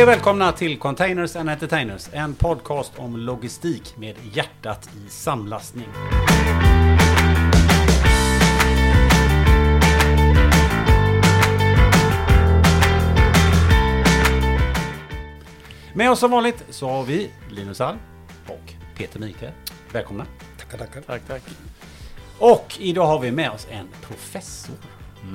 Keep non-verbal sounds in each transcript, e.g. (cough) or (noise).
Hej och välkomna till Containers and Entertainers, en podcast om logistik med hjärtat i samlastning. Med oss som vanligt så har vi Linus Alm och Peter Mikael. Välkomna! Tackar, tackar. Tack, tack. Och idag har vi med oss en professor.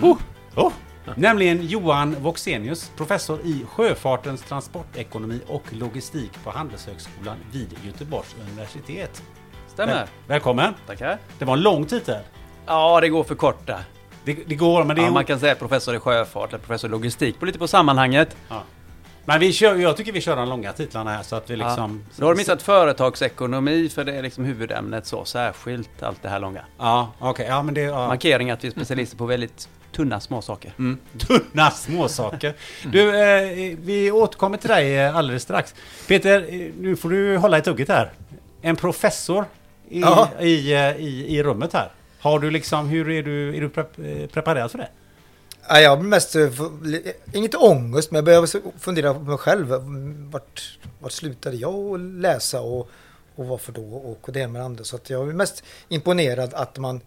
Oh, oh. Nämligen Johan Voxenius, professor i sjöfartens transportekonomi och logistik på Handelshögskolan vid Göteborgs universitet. Stämmer. Väl- välkommen! Tackar. Det var en lång titel. Ja, det går för korta. Det, det går, men det är... Ja, man kan säga professor i sjöfart eller professor i logistik. På lite på sammanhanget. ja. Men vi kör, jag tycker vi kör de långa titlarna här så att vi liksom... Ja. Då har du missat företagsekonomi för det är liksom huvudämnet så särskilt allt det här långa. Ja, okej. Ja, men det... Ja. Markering att vi är specialister på väldigt tunna små saker. Mm. (laughs) Tunna småsaker. Du, eh, vi återkommer till dig eh, alldeles strax. Peter, eh, nu får du hålla i tugget här. En professor i, Ja. i, eh, i, i rummet här. Har du liksom, hur är du, är du prep, preparerad för det? Ja, jag har mest, inget ångest, men jag börjar fundera på mig själv. Vart, vart slutade jag att läsa och, och varför då? Och det med andra. Så att jag är mest imponerad att man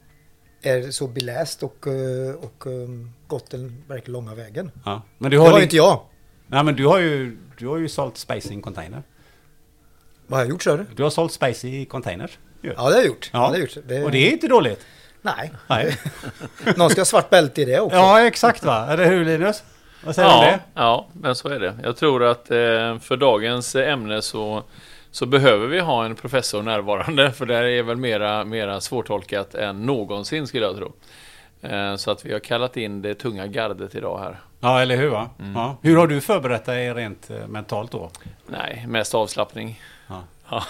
är så beläst och, eh, och eh, gått den verkligen långa vägen. Ja. Men du Det har, var li- ju inte jag. Nej, men du har ju, du har ju sålt space in container. Vad har jag gjort, sa du? Du har sålt space i containers. Ja, det har jag gjort. Ja. Ja. det har jag gjort. Det, Och det är inte dåligt. Nej. Nej. (laughs) Någon ska ha svart bälte i det också. Ja, exakt va? Eller hur Linus? Vad säger du om Ja, det? ja, men så är det. Jag tror att eh, för dagens ämne så, så behöver vi ha en professor närvarande, för det här är väl mera, mera svårtolkat än någonsin skulle jag tro. Eh, så att vi har kallat in det tunga gardet idag här. Ja, eller hur va? Ja. Hur har du förberett dig rent eh, mentalt då? Nej, mest avslappning. Ja. Ja.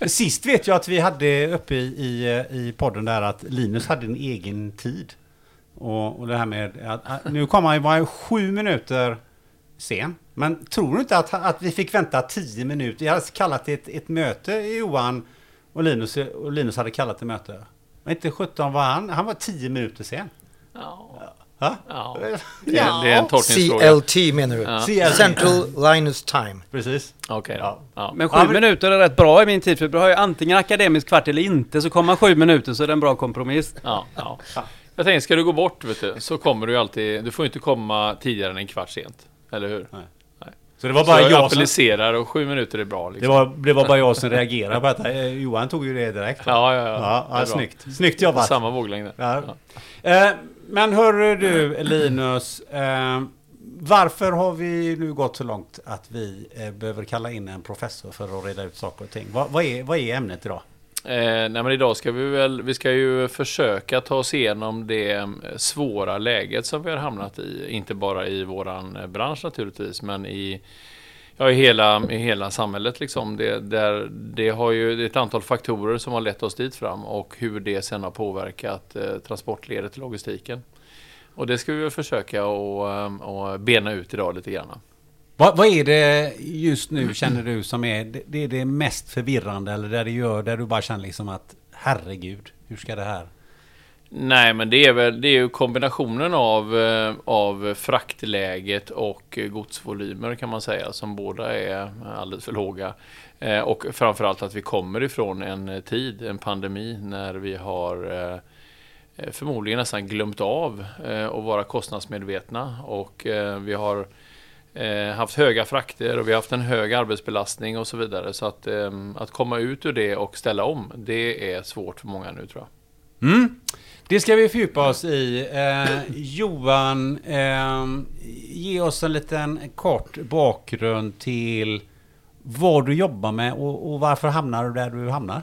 (laughs) Sist vet jag att vi hade uppe i, i, i podden där att Linus hade en egen tid. Och, och det här med att, nu kom han ju bara sju minuter sen. Men tror du inte att, att vi fick vänta tio minuter? Jag hade kallat det ett, ett möte, Johan och Linus, och Linus hade kallat det möte. Men inte 17 var han, han var tio minuter sen. Ja, Ja, ja. Det, det är en tolkningsfråga. CLT menar du? Ja. Central Linus Time. precis. Okej, Ja. ja. ja. Men sju Ja, men- minuter är rätt bra i min tid. För du har ju antingen akademisk kvart eller inte. Så kommer man sju minuter så är det en bra kompromiss. Ja, ja. Jag tänkte, ska du gå bort, vet du, så kommer du alltid... Du får inte komma tidigare än en kvart sent. Eller hur? Så det var Så bara jag jag som... applicerar och sju minuter är bra. Det Liksom. var, det var bara jag som reagerade på detta. Eh, Johan tog ju det direkt. Ja, ja, ja. Ja, Det ja bra. snyggt. Snyggt jobbat. Samma våglängd. Ja. Eh, men hörru du Linus. Eh, varför har vi nu gått så långt att vi eh, behöver kalla in en professor för att reda ut saker och ting? Vad, vad, är, vad är ämnet idag? Eh, nej men idag ska vi väl, vi ska ju försöka ta oss igenom det eh, svåra läget som vi har hamnat i. Inte bara i våran eh, bransch naturligtvis, men i, ja, i, hela, i hela samhället liksom. Det, där, det har ju det är ett antal faktorer som har lett oss dit fram och hur det sen har påverkat eh, transportledet och logistiken. Och det ska vi väl försöka och, eh, och bena ut idag lite grann. Vad, vad är det just nu känner du som är det, det, är det mest förvirrande eller där det gör där du bara känner liksom att herregud, hur ska det här? Nej, men det är väl det är ju kombinationen av, eh, av fraktläget och godsvolymer kan man säga, som båda är alldeles för låga. Eh, och framförallt att vi kommer ifrån en tid, en pandemi, när vi har eh, förmodligen nästan glömt av att vara kostnadsmedvetna och vi har eh, haft höga frakter och vi har haft en hög arbetsbelastning och så vidare. Så att, eh, att komma ut ur det och ställa om, det är svårt för många nu tror jag. Mm. Det ska vi fördjupa oss i. Eh, Johan, eh, ge oss en liten kort bakgrund till vad du jobbar med och, och varför hamnar du där du hamnar?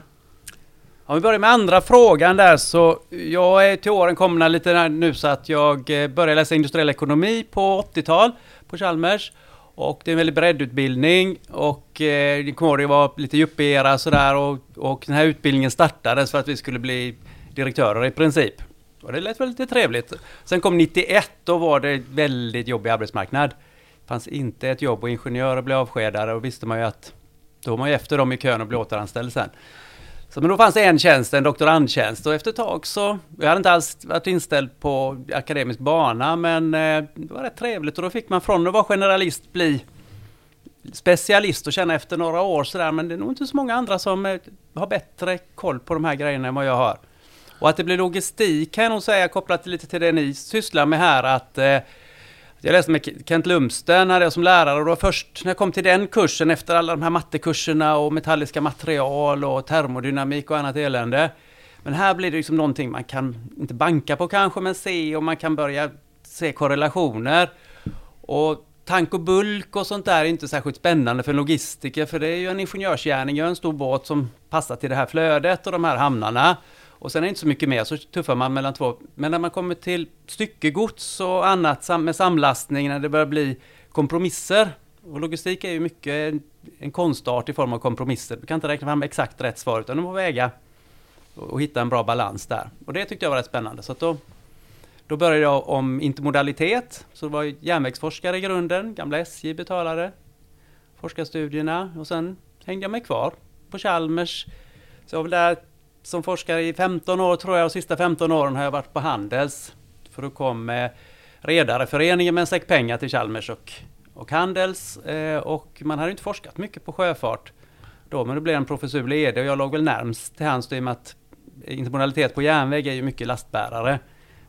Om vi börjar med andra frågan där så jag är till åren komna lite nu så att jag eh, började läsa industriell ekonomi på 80-tal på Chalmers. Och det är en väldigt bredd utbildning och eh, kommer ihåg det var lite yuppie-era sådär och, och den här utbildningen startades för att vi skulle bli direktörer i princip. Och det lät väl lite trevligt. Sen kom 91, då var det väldigt jobbig arbetsmarknad. Det fanns inte ett jobb och ingenjörer blev avskedade och visste man ju att då var man ju efter dem i kön och blev återanställd sen. Så, men då fanns det en tjänst, en doktorandtjänst och efter ett tag så, jag hade inte alls varit inställd på akademisk bana men eh, det var rätt trevligt och då fick man från att vara generalist bli specialist och känna efter några år sådär, men det är nog inte så många andra som eh, har bättre koll på de här grejerna än vad jag har. Och att det blir logistik kan jag nog säga kopplat lite till det ni sysslar med här att eh, jag läste med Kent Lumsten hade jag som lärare och det var först när jag kom till den kursen efter alla de här mattekurserna och metalliska material och termodynamik och annat elände. Men här blir det liksom någonting man kan, inte banka på kanske, men se och man kan börja se korrelationer. Och tank och bulk och sånt där är inte särskilt spännande för logistiker, för det är ju en ingenjörsgärning, jag en stor båt som passar till det här flödet och de här hamnarna. Och sen är det inte så mycket mer, så tuffar man mellan två. Men när man kommer till styckegods och annat med samlastning, när det börjar bli kompromisser. Och logistik är ju mycket en konstart i form av kompromisser. Du kan inte räkna fram exakt rätt svar, utan du måste väga och hitta en bra balans där. Och det tyckte jag var rätt spännande. Så då, då började jag om intermodalitet. Så det var järnvägsforskare i grunden, gamla SJ betalare, forskarstudierna och sen hängde jag mig kvar på Chalmers. Så jag var väl där som forskare i 15 år tror jag och sista 15 åren har jag varit på Handels. För då kom eh, Redareföreningen med en säck pengar till Chalmers och, och Handels. Eh, och man hade inte forskat mycket på sjöfart då, men det blev en professur ledig och jag låg väl närmst till hands i och med att intermodalitet på järnväg är ju mycket lastbärare.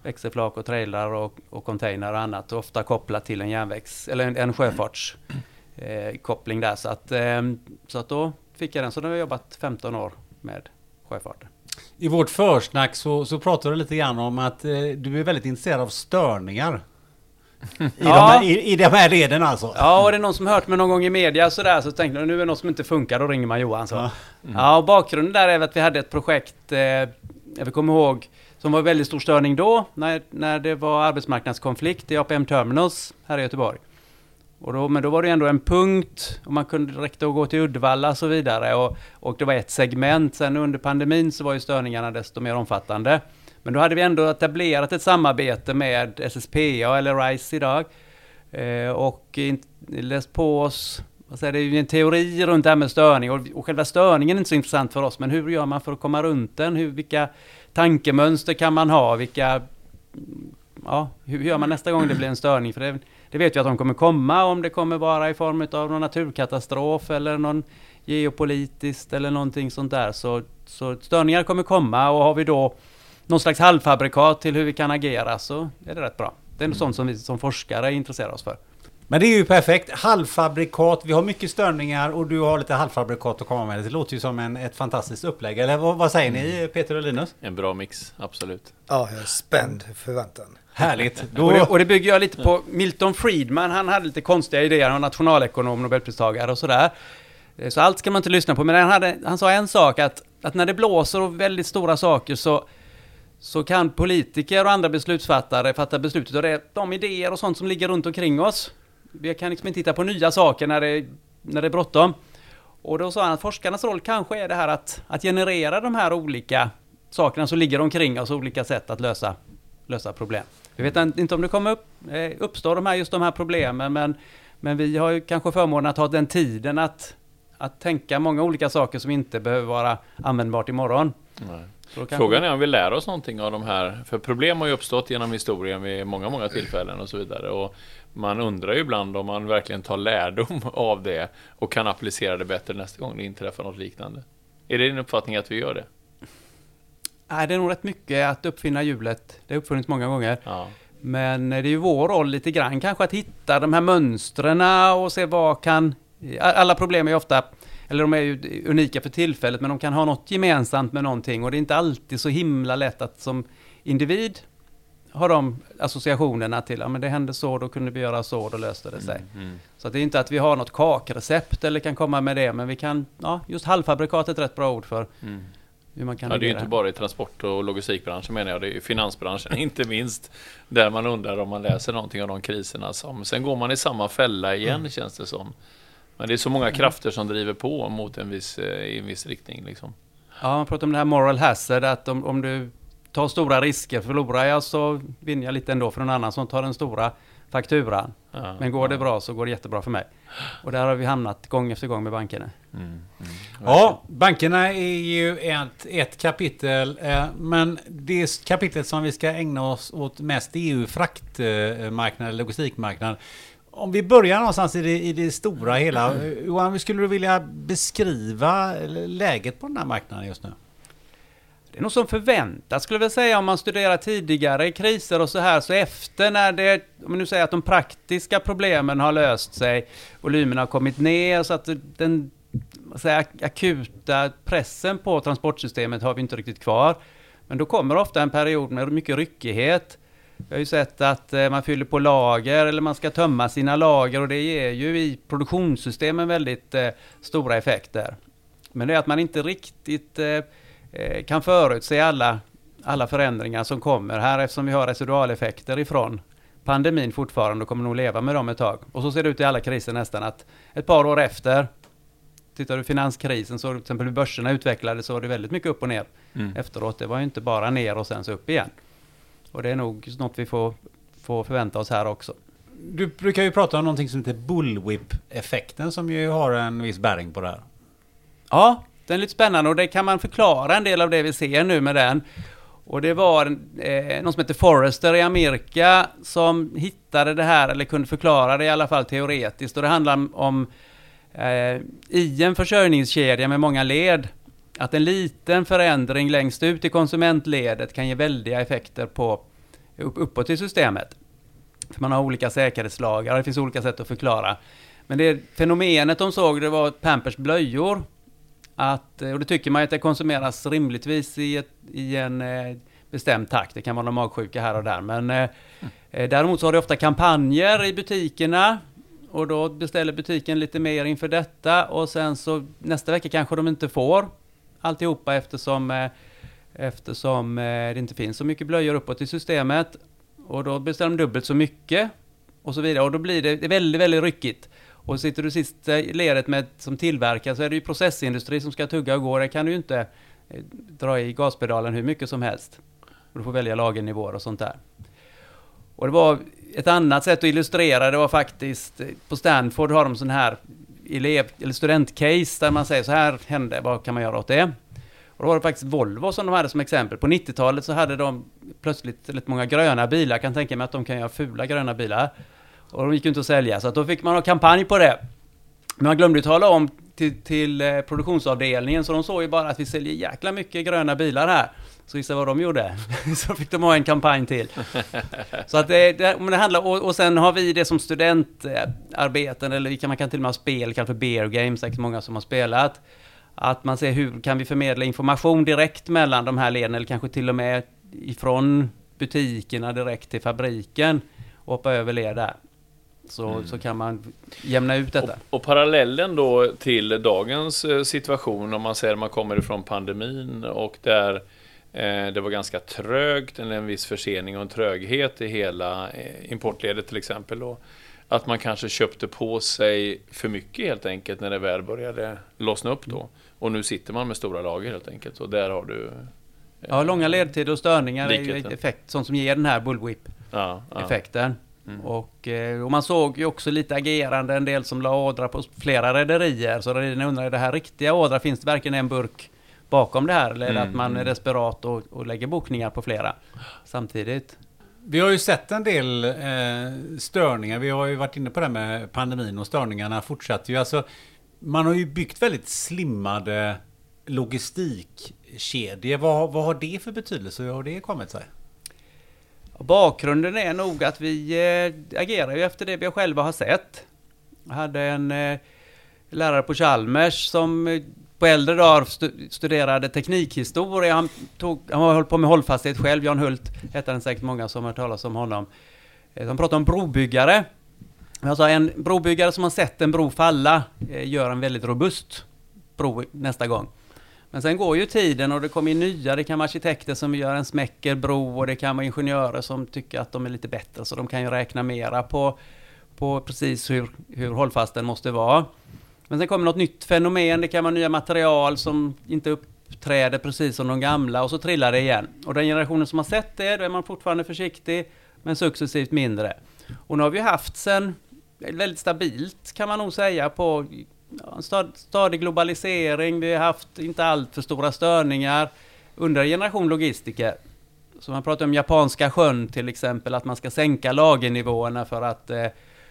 Växelflak och trailrar och, och container och annat. Och ofta kopplat till en järnvägs eller en, en sjöfartskoppling eh, där. Så att, eh, så att då fick jag den. Så då har jag jobbat 15 år med sjöfarten. I vårt försnack så, så pratar du lite grann om att eh, du är väldigt intresserad av störningar. (laughs) I, ja. de här, i, I de här leden alltså? Ja, och det är någon som hört mig någon gång i media sådär så tänkte jag nu är det något som inte funkar, då ringer man Johan så. Ja, mm. ja och bakgrunden där är att vi hade ett projekt, eh, jag komma ihåg, som var väldigt stor störning då, när, när det var arbetsmarknadskonflikt i APM Terminals här i Göteborg. Och då, men då var det ändå en punkt och man kunde direkt gå till Uddevalla och så vidare. Och, och det var ett segment. Sen under pandemin så var ju störningarna desto mer omfattande. Men då hade vi ändå etablerat ett samarbete med SSPA eller RISE idag. Eh, och läst på oss alltså det är ju en teori runt det här med störning och, och själva störningen är inte så intressant för oss. Men hur gör man för att komma runt den? Hur, vilka tankemönster kan man ha? Vilka, ja, hur gör man nästa gång det blir en störning? För det, det vet vi att de kommer komma, om det kommer vara i form av någon naturkatastrof eller någon geopolitiskt eller någonting sånt där. Så, så störningar kommer komma och har vi då någon slags halvfabrikat till hur vi kan agera så är det rätt bra. Det är mm. sånt som vi som forskare intresserar oss för. Men det är ju perfekt. Halvfabrikat, vi har mycket störningar och du har lite halvfabrikat att komma med. Det låter ju som en, ett fantastiskt upplägg. Eller vad, vad säger ni. Peter och Linus? En bra mix, absolut. Ja, jag är spänd förväntan. Härligt. Då... (laughs) Och, det, och, det, bygger jag lite på Milton Friedman. Han hade lite konstiga idéer. Han var nationalekonom, nobelpristagare och sådär. Eh, så allt ska man inte lyssna på. Men han, hade, han sa en sak att, att när det blåser och väldigt stora saker så så kan politiker och andra beslutsfattare fatta beslutet och det är de idéer och sånt som ligger runt omkring oss. Vi kan liksom inte titta på nya saker när det, när det är bråttom. Och då sa han att forskarnas roll kanske är det här att, att generera de här olika sakerna som ligger omkring oss, olika sätt att lösa, lösa problem. Vi vet inte om det kommer upp, eh, uppstå de här, just de här problemen, men, men vi har ju kanske förmånen att ha den tiden att, att tänka många olika saker som inte behöver vara användbart imorgon. Nej. Frågan är om vi lär oss någonting av de här, för problem har ju uppstått genom historien vid många, många tillfällen och så vidare. Och man undrar ju ibland om man verkligen tar lärdom (laughs) av det och kan applicera det bättre nästa gång det inträffar något liknande. Är det din uppfattning att vi gör det? Nej, det är nog rätt mycket att uppfinna hjulet. Det har uppfunnits många gånger. Ja. Men det är ju vår roll lite grann kanske att hitta de här mönstren och se vad kan... Alla problem är ju ofta, eller de är ju unika för tillfället, men de kan ha något gemensamt med någonting och det är inte alltid så himla lätt att som individ har de associationerna till, ja men det hände så, då kunde vi göra så, då löste det sig. Mm, mm. Så det är inte att vi har något kakrecept eller kan komma med det, men vi kan, ja, just halvfabrikat är ett rätt bra ord för mm. Hur man kan Ja, det är ju inte bara i transport och logistikbranschen menar jag, det är ju finansbranschen (laughs) inte minst. Där man undrar om man läser någonting av de kriserna som, sen går man i samma fälla igen mm. känns det som. Men det är så många mm. krafter som driver på mot en viss, eh, i en viss riktning liksom. Ja, man pratar om det här moral hazard, att om, om du tar stora risker. Förlorar jag så vinner jag lite ändå för någon annan som tar den stora fakturan. Ja, Men går det bra så går det jättebra för mig. Och där har vi hamnat gång efter gång med bankerna. Mm, mm, ja, bankerna är ju ett, ett kapitel. Eh, men det kapitlet som vi ska ägna oss åt mest är ju fraktmarknaden, logistikmarknaden. Om vi börjar någonstans i det, i det stora hela. Johan, hur skulle du vilja beskriva läget på den här marknaden just nu? Det är nog som förväntat skulle jag vilja säga om man studerar tidigare kriser och så här. Så efter när det, om man nu säger att de praktiska problemen har löst sig, volymerna har kommit ner så att den säga, akuta pressen på transportsystemet har vi inte riktigt kvar. Men då kommer ofta en period med mycket ryckighet. Vi har ju sett att eh, man fyller på lager eller man ska tömma sina lager och det ger ju i produktionssystemen väldigt eh, stora effekter. Men det är att man inte riktigt eh, kan förutse alla, alla förändringar som kommer här eftersom vi har residualeffekter ifrån pandemin fortfarande och kommer nog leva med dem ett tag. Och så ser det ut i alla kriser nästan att ett par år efter Tittar du finanskrisen så till exempel hur börserna utvecklades så var det väldigt mycket upp och ner mm. efteråt. Det var ju inte bara ner och sen så upp igen. Och det är nog något vi får, får förvänta oss här också. Du brukar ju prata om någonting som heter bullwhip-effekten som ju har en viss bäring på det här. Ja, den är lite spännande och det kan man förklara en del av det vi ser nu med den. Och det var eh, någon som heter Forrester i Amerika som hittade det här, eller kunde förklara det i alla fall teoretiskt. Och det handlar om eh, i en försörjningskedja med många led, att en liten förändring längst ut i konsumentledet kan ge väldiga effekter på uppåt i systemet. För man har olika säkerhetslagar, det finns olika sätt att förklara. Men det fenomenet de såg, det var Pampers blöjor. Att, eh, och det tycker man att det konsumeras rimligtvis i, ett, i en eh, bestämd takt. Det kan vara någon magsjuka här och där. Men eh, mm. däremot så har det ofta kampanjer i butikerna och då beställer butiken lite mer inför detta och sen så nästa vecka kanske de inte får alltihopa eftersom, eh, eftersom eh, det inte finns så mycket blöjor uppåt i systemet. Och då beställer de dubbelt så mycket och så vidare. Och då blir det väldigt, väldigt ryckigt. Och sitter du sist i ledet med, som tillverkare så är det ju processindustri som ska tugga och gå. Där kan du ju inte eh, dra i gaspedalen hur mycket som helst. Och du får välja lagernivåer och sånt där. Och det var ett annat sätt att illustrera det var faktiskt eh, på Stanford har de sån här elev eller studentcase där man säger så här hände, vad kan man göra åt det? Och då var det faktiskt Volvo som de hade som exempel. På 90-talet så hade de plötsligt lite många gröna bilar. Jag kan tänka mig att de kan göra fula gröna bilar. Och de gick ju inte att sälja, så att då fick man ha kampanj på det. Men man glömde tala om till, till eh, produktionsavdelningen, så de såg ju bara att vi säljer jäkla mycket gröna bilar här. Så gissa vad de gjorde? (laughs) så fick de ha en kampanj till. (laughs) så att det, det, det handlar, och, och, sen har vi det som studentarbeten, eller kan, man kan till och med ha spel, för beer games, säkert många som har spelat. Att man ser hur kan vi förmedla information direkt mellan de här leden, eller kanske till och med ifrån butikerna direkt till fabriken och hoppa över led där. Så, mm. så kan man jämna ut detta. Och, och, parallellen då till dagens eh, situation, om man säger att man kommer ifrån pandemin och där Eh, det var ganska trögt, eller en viss försening och en tröghet i hela eh, importledet till exempel. Och att man kanske köpte på sig för mycket helt enkelt när det väl började lossna upp då. Och nu sitter man med stora lager helt enkelt. Och där har du... Eh, ja, långa ledtider och störningar är effekt, sånt som ger den här bullwhip-effekten. Ja, ja. Mm. och, och, man såg ju också lite agerande, en del som la ådra på flera rederier. Så rederierna undrade, är det här riktiga ådra? Finns det verkligen en burk bakom det här? Eller mm. att man är mm. desperat och, och lägger bokningar på flera samtidigt? Vi har ju sett en del eh, störningar. Vi har ju varit inne på det med pandemin och störningarna fortsätter ju. Alltså, man har ju byggt väldigt slimmade logistikkedjor. Vad, vad har det för betydelse? Hur har det kommit sig? Bakgrunden är nog att vi eh, agerar ju efter det vi själva har sett. Jag hade en eh, lärare på Chalmers som eh, på äldre dagar studerade teknikhistoria. Han, tog, han har hållit på med hållfasthet själv. Jan Hult hette han säkert många som har hört talas om honom. Eh, han pratade om brobyggare. Alltså en brobyggare som har sett en bro falla eh, gör en väldigt robust bro nästa gång. Men sen går ju tiden och det kommer in nya. Det kan vara arkitekter som gör en smäcker bro och det kan vara ingenjörer som tycker att de är lite bättre så de kan ju räkna mera på, på precis hur, hur hållfast den måste vara. Men sen kommer något nytt fenomen, det kan vara nya material som inte uppträder precis som de gamla och så trillar det igen. Och den generationen som har sett det, då är man fortfarande försiktig, men successivt mindre. Och nu har vi haft sen, väldigt stabilt kan man nog säga, på en stadig globalisering, vi har haft inte allt för stora störningar under en generation logistiker. Så man pratar om japanska sjön till exempel, att man ska sänka lagernivåerna för att eh,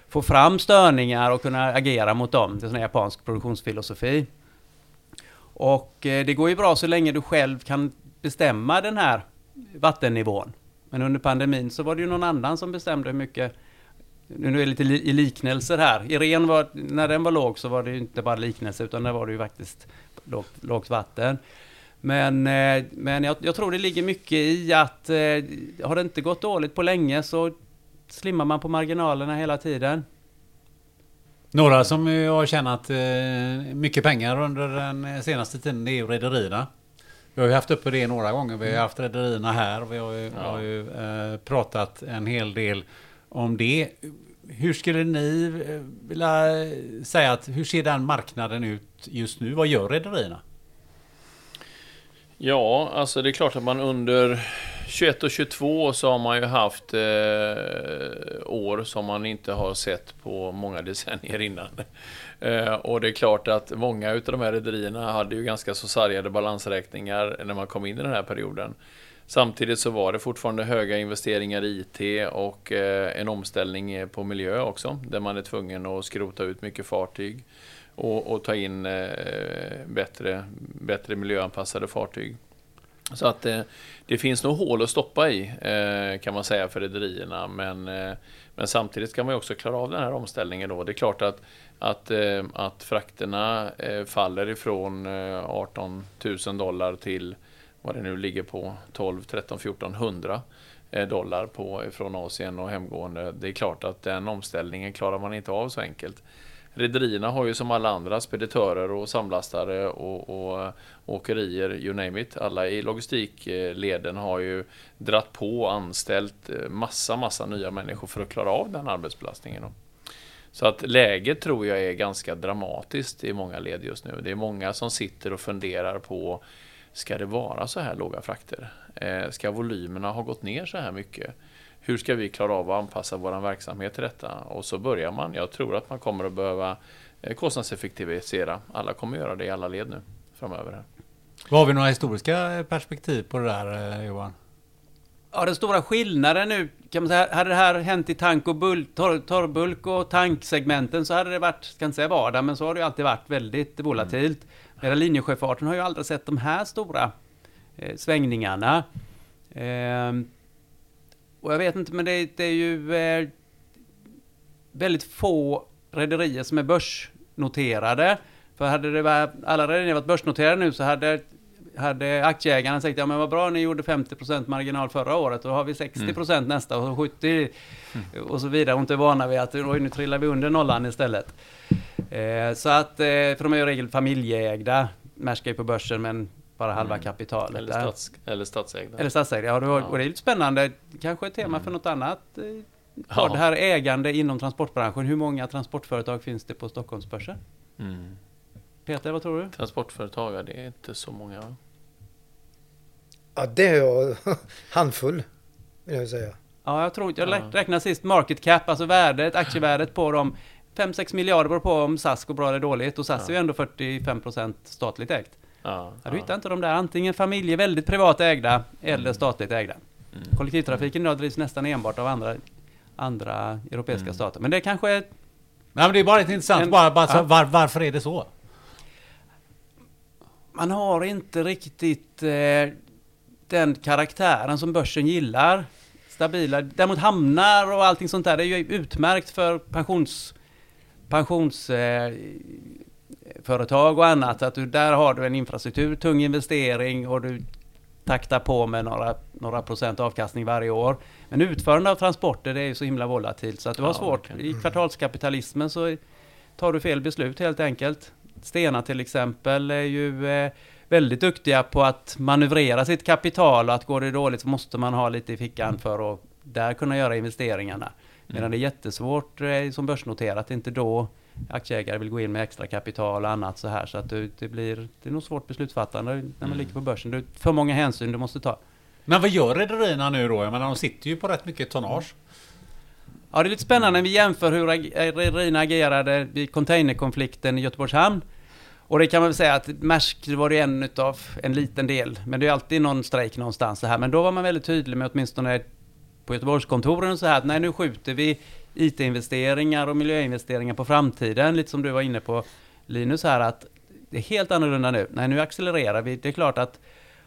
få fram störningar och kunna agera mot dem. Det är sån japansk produktionsfilosofi. Och eh, det går ju bra så länge du själv kan bestämma den här vattennivån. Men under pandemin så var det ju någon annan som bestämde hur mycket nu är det lite i liknelser här. Irene var, när den var låg så var det inte bara liknelse utan där var det ju faktiskt lågt, lågt vatten. Men, eh, men jag, jag, tror det ligger mycket i att eh, har det inte gått dåligt på länge så slimmar man på marginalerna hela tiden. Några som har tjänat eh, mycket pengar under den senaste tiden är ju rederierna. Vi har ju haft uppe det några gånger. Vi har haft rederierna här. Vi har ju, ja. har ju eh, pratat en hel del om det. Hur skulle ni eh, vilja säga att hur ser den marknaden ut just nu? Vad gör rederierna? Ja, alltså det är klart att man under 21 och 22 så har man ju haft eh, år som man inte har sett på många decennier innan. Eh, och det är klart att många av de här rederierna hade ju ganska så sargade balansräkningar när man kom in i den här perioden. Samtidigt så var det fortfarande höga investeringar i IT och eh, en omställning eh, på miljö också, där man är tvungen att skrota ut mycket fartyg och, och ta in eh, bättre, bättre miljöanpassade fartyg. Så att det, det finns nog hål att stoppa i kan man säga för rederierna. Men, men samtidigt ska man också klara av den här omställningen då. Det är klart att, att, att frakterna faller ifrån 18 000 dollar till vad det nu ligger på 12, 13, 14 100 dollar på, från Asien och hemgående. Det är klart att den omställningen klarar man inte av så enkelt. Rederierna har ju som alla andra speditörer och samlastare och, och, eh, åkerier, you name it. Alla i logistikleden har ju dratt på och anställt eh, massa, massa nya människor för att klara av den arbetsbelastningen. Så att läget tror jag är ganska dramatiskt i många led just nu. Det är många som sitter och funderar på Ska det vara så här låga frakter? Eh, ska volymerna ha gått ner så här mycket? hur ska vi klara av att anpassa vår verksamhet till detta? Och så börjar man. Jag tror att man kommer att behöva eh, kostnadseffektivisera. Alla kommer att göra det i alla led nu framöver. Har vi några historiska perspektiv på det där eh, Johan? Ja, den stora skillnaden nu kan man säga, hade det här hänt i tank och bulk, torr, torrbulk och tanksegmenten så hade det varit, ska inte säga vardag, men så har det ju alltid varit väldigt volatilt. Mm. Medan linjesjöfarten har ju aldrig sett de här stora eh, svängningarna. Eh, och jag vet inte, men det, det är ju eh, väldigt få rederier som är börsnoterade. För hade det varit, alla rederier varit börsnoterade nu så hade, hade aktieägarna sagt ja men vad bra ni gjorde 50% marginal förra året då har vi 60% mm. nästa och 70% mm. och så vidare. Och inte vana vid att oj, nu trillar vi under nollan istället. Eh, så att, eh, för de är ju i regel familjeägda. Maersk är på börsen men bara halva mm. kapitalet. Eller, stats, eller statsägda. Eller statsägda, ja, det var, ja. Och det är lite spännande. Kanske ett tema mm. för något annat. Eh, ja. Det här ägande inom transportbranschen. Hur många transportföretag finns det på Stockholmsbörsen? Mm. Peter, vad tror du? Transportföretag, ja, det är inte så många. Ja, det är jag. (laughs) handfull, vill jag säga. Ja, jag tror jag ja. räknade sist market cap, alltså värdet, aktievärdet på dem. 5-6 miljarder beror på om SAS går bra eller dåligt. Och SAS ja. är ju ändå 45% statligt ägt. Ja, ja, du hittar inte de där antingen familjer väldigt privat ägda eller mm. statligt ägda. Mm. Kollektivtrafiken idag drivs nästan enbart av andra, andra europeiska mm. stater. Men det kanske är... Nej, men det är bara lite intressant, en, bara, bara ja. var, varför är det så? Man har inte riktigt eh, den karaktären som börsen gillar. Stabila. Däremot hamnar och allting sånt där, det är ju utmärkt för pensions pensions eh, företag och annat. Att du, där har du en infrastruktur, tung investering och du taktar på med några, några procent avkastning varje år. Men utförande av transporter det är ju så himla volatilt så att du har ja, svårt. I kvartalskapitalismen så tar du fel beslut helt enkelt. Stena till exempel är ju eh, väldigt duktiga på att manövrera sitt kapital och att går det dåligt så måste man ha lite i fickan för att där kunna göra investeringarna. Medan mm. det är jättesvårt eh, som börsnoterat, inte då aktieägare vill gå in med extra kapital och annat så här. Så att det, det blir, det är nog svårt beslutsfattande när man mm. ligger på börsen. Det är för många hänsyn du måste ta. Men vad gör rederierna nu då? Jag menar, de sitter ju på rätt mycket tonnage. Ja, det är lite spännande när vi jämför hur rederierna agerade vid containerkonflikten i Göteborgs hamn. Och det kan man väl säga att Maersk var det en utav en liten del. Men det är alltid någon strejk någonstans så här. Men då var man väldigt tydlig med åtminstone på Göteborgskontoren och så här att nej nu skjuter vi IT-investeringar och miljöinvesteringar på framtiden, lite som du var inne på Linus här, att det är helt annorlunda nu. Nej, nu accelererar vi. Det är klart att,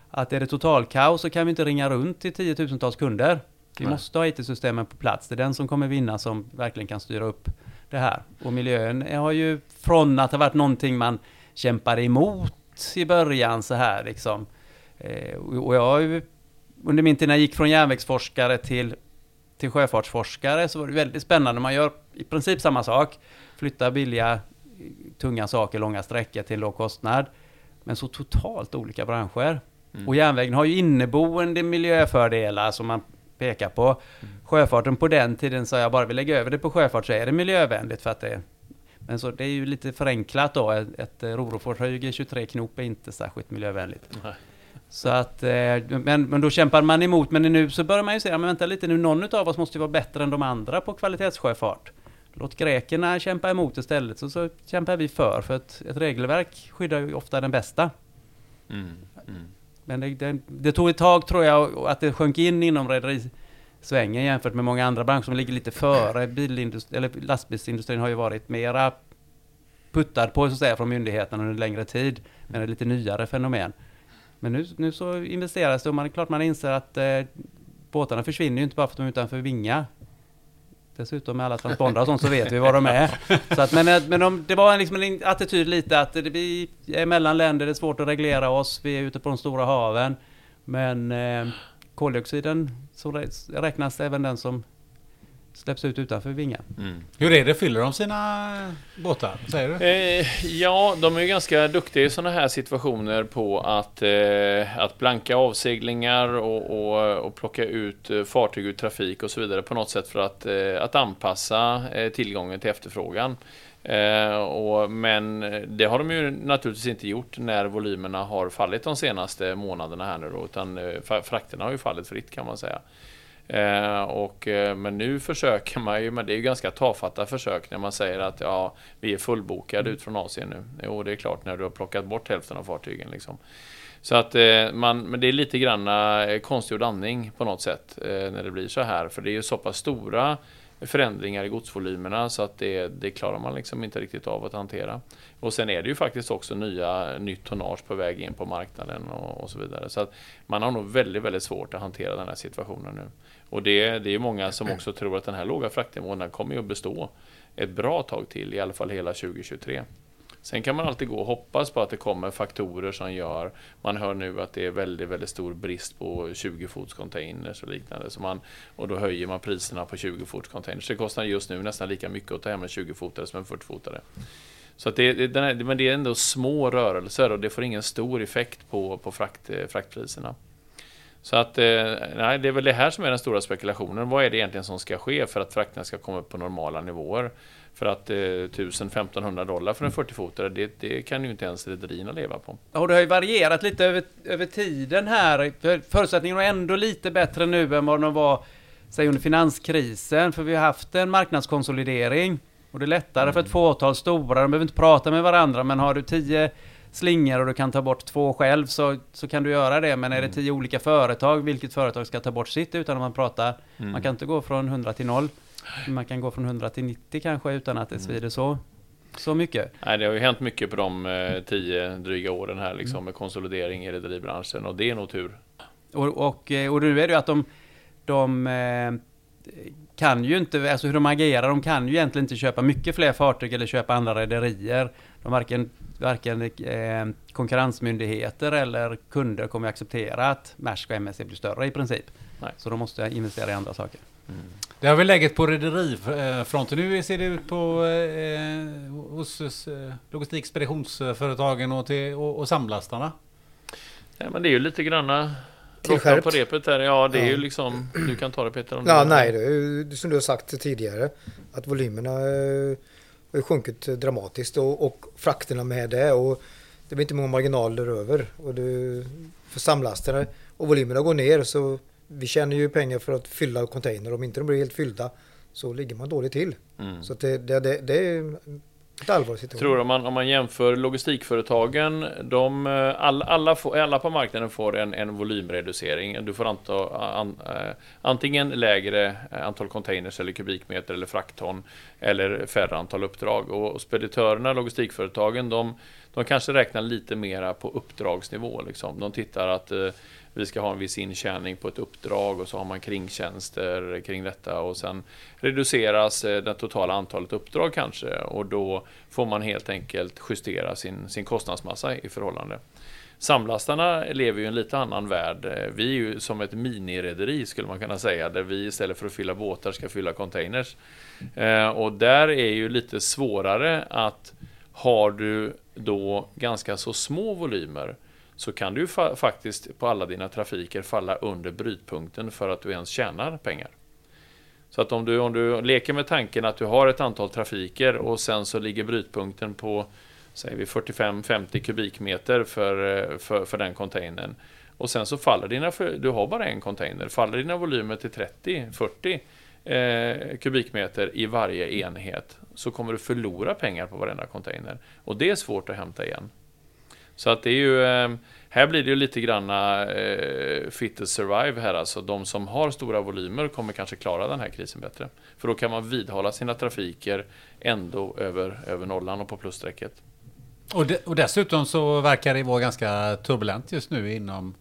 att är det totalkaos så kan vi inte ringa runt till tiotusentals kunder. Vi Nej. måste ha IT-systemen på plats. Det är den som kommer vinna som verkligen kan styra upp det här. Och miljön har ju från att ha varit någonting man kämpade emot i början så här liksom. Eh, och jag under min tid när jag gick från järnvägsforskare till, till sjöfartsforskare så var det väldigt spännande. Man gör i princip samma sak. Flyttar billiga, tunga saker långa sträckor till låg kostnad. Men så totalt olika branscher. Mm. Och järnvägen har ju inneboende miljöfördelar som man pekar på. Sjöfarten på den tiden sa jag bara vi lägger över det på sjöfart så är det miljövänligt för att det men så det är ju lite förenklat då. Ett, ett Roroforshög G23-knop är inte särskilt miljövänligt. Nej. Så att, eh, men, men då kämpar man emot. Men nu så börjar man ju säga, men vänta lite nu, någon av oss måste ju vara bättre än de andra på kvalitetssjöfart. Låt grekerna kämpa emot istället, så, så kämpar vi för. För att ett regelverk skyddar ju ofta den bästa. Mm. Mm. Men det, det, det tog ett tag tror jag att det sjönk in inom svängen jämfört med många andra branscher som ligger lite före. Bilindustri, eller lastbilsindustrin har ju varit mera puttad på så att säga från myndigheterna under en längre tid. Men det är lite nyare fenomen. Men nu, nu så investeras det och man är klart man inser att eh, båtarna försvinner ju inte bara för att de är utanför Vinga. Dessutom med alla transpondrar och sånt så vet vi var de är. Så att, men eh, men de, det var liksom en attityd lite att det, vi är mellan länder, det är svårt att reglera oss, vi är ute på de stora haven. Men eh, koldioxiden så rä- räknas även den som släpps ut utanför Vinga. Mm. Hur är det? Fyller de sina båtar? Säger du? Eh, ja, de är ju ganska duktiga i sådana här situationer på att, eh, att blanka avseglingar och, och, och plocka ut eh, fartyg ur trafik och så vidare på något sätt för att, eh, att anpassa eh, tillgången till efterfrågan. Eh, och, men det har de ju naturligtvis inte gjort när volymerna har fallit de senaste månaderna här nu då, utan eh, frakterna har ju fallit fritt kan man säga. Eh, och, eh, men nu försöker man ju, men det är ju ganska tafatta försök när man säger att ja, vi är fullbokade ut från Asien nu. Jo, det är klart när du har plockat bort hälften av fartygen. Liksom. Så att eh, man, men det är lite grann eh, konstgjord andning på något sätt eh, när det blir så här. För det är ju så pass stora förändringar i godsvolymerna så att det, det klarar man liksom inte riktigt av att hantera. Och sen är det ju faktiskt också nya, nytt tonnage på väg in på marknaden och, och så vidare. Så att man har nog väldigt, väldigt svårt att hantera den här situationen nu. Och det, det är många som också tror att den här låga fraktnivån kommer ju att bestå ett bra tag till, i alla fall hela 2023. Sen kan man alltid gå och hoppas på att det kommer faktorer som gör, man hör nu att det är väldigt, väldigt stor brist på 20-fots containers och liknande, så man, och då höjer man priserna på 20-fots containers. Det kostar just nu nästan lika mycket att ta hem en 20-fotare som en 40-fotare. Så att det, det, men det är ändå små rörelser och det får ingen stor effekt på, på frakt, fraktpriserna. Så att, eh, nej, det är väl det här som är den stora spekulationen. Vad är det egentligen som ska ske för att frakterna ska komma upp på normala nivåer? För att eh, 1000-1500 dollar för en 40-fotare, det, det kan ju inte ens rederierna leva på. Och det har ju varierat lite över, över tiden här. För Förutsättningarna är ändå lite bättre nu än vad de var säg under finanskrisen. För vi har haft en marknadskonsolidering. Och det är lättare för ett fåtal stora. De behöver inte prata med varandra. Men har du tio slingor och du kan ta bort två själv så, så kan du göra det. Men är det tio olika företag, vilket företag ska ta bort sitt utan att man pratar? Mm. Man kan inte gå från 100 till 0. Man kan gå från 100 till 90 kanske utan att det svider så, så mycket. Nej, det har ju hänt mycket på de eh, tio dryga åren här liksom, med konsolidering i rederibranschen och det är nog tur. Och, och, eh, och nu är det ju att de, de eh, kan ju inte, alltså hur de agerar, de kan ju egentligen inte köpa mycket fler fartyg eller köpa andra rederier. De varken, varken eh, konkurrensmyndigheter eller kunder kommer acceptera att Maersk och MSC blir större i princip. Nej. Så de måste investera i andra saker. Det har väl läget på rederifronten. Nu ser det ut på eh, hos eh, logistikspeditionsföretagen och, till, och, och samlastarna. Ja, men det är ju lite granna råttan på repet här. Ja, det är Ja. ju liksom, du kan ta det Peter om du Ja, vill. nej, det är ju som du har sagt tidigare att volymerna eh, har ju sjunkit dramatiskt och, och frakterna med det och det blir inte många marginaler över och det, för samlastarna och volymerna går ner så vi tjänar ju pengar för att fylla container. Om inte de blir helt fyllda så ligger man dåligt till. Mm. Så det, det, det, det är Ett allvarlig situation. tror om man, om man jämför logistikföretagen, de, eh, all, alla, får, alla på marknaden får en, en volymreducering. Du får anta, an, eh, antingen lägre antal containers eller kubikmeter eller fraktton eller färre antal uppdrag. Och speditörerna, logistikföretagen, de, de kanske räknar lite mera på uppdragsnivå. Liksom. De tittar att eh, vi ska ha en viss intjäning på ett uppdrag och så har man kringtjänster kring detta och sen reduceras eh, det totala antalet uppdrag kanske och då får man helt enkelt justera sin, sin kostnadsmassa i förhållande. Samlastarna lever ju i en lite annan värld. Eh, vi är ju som ett minirederi skulle man kunna säga, där vi istället för att fylla båtar ska fylla containers. Eh, och där är ju lite svårare att har du då ganska så små volymer så kan du fa faktiskt på alla dina trafiker falla under brytpunkten för att du ens tjänar pengar. Så att om du, om du leker med tanken att du har ett antal trafiker och sen så ligger brytpunkten på säger vi 45-50 kubikmeter för, eh, för, för den containern. Och sen så faller dina, du har bara en container, faller dina volymer till 30-40 eh, kubikmeter i varje enhet så kommer du förlora pengar på varenda container. Och det är svårt att hämta igen. Så att det är ju, eh, här blir det ju lite granna eh, fit to survive här alltså. De som har stora volymer kommer kanske klara den här krisen bättre. För då kan man vidhålla sina trafiker ändå över, över nollan och på plusstrecket. Och, de, och dessutom så verkar det vara ganska turbulent just nu inom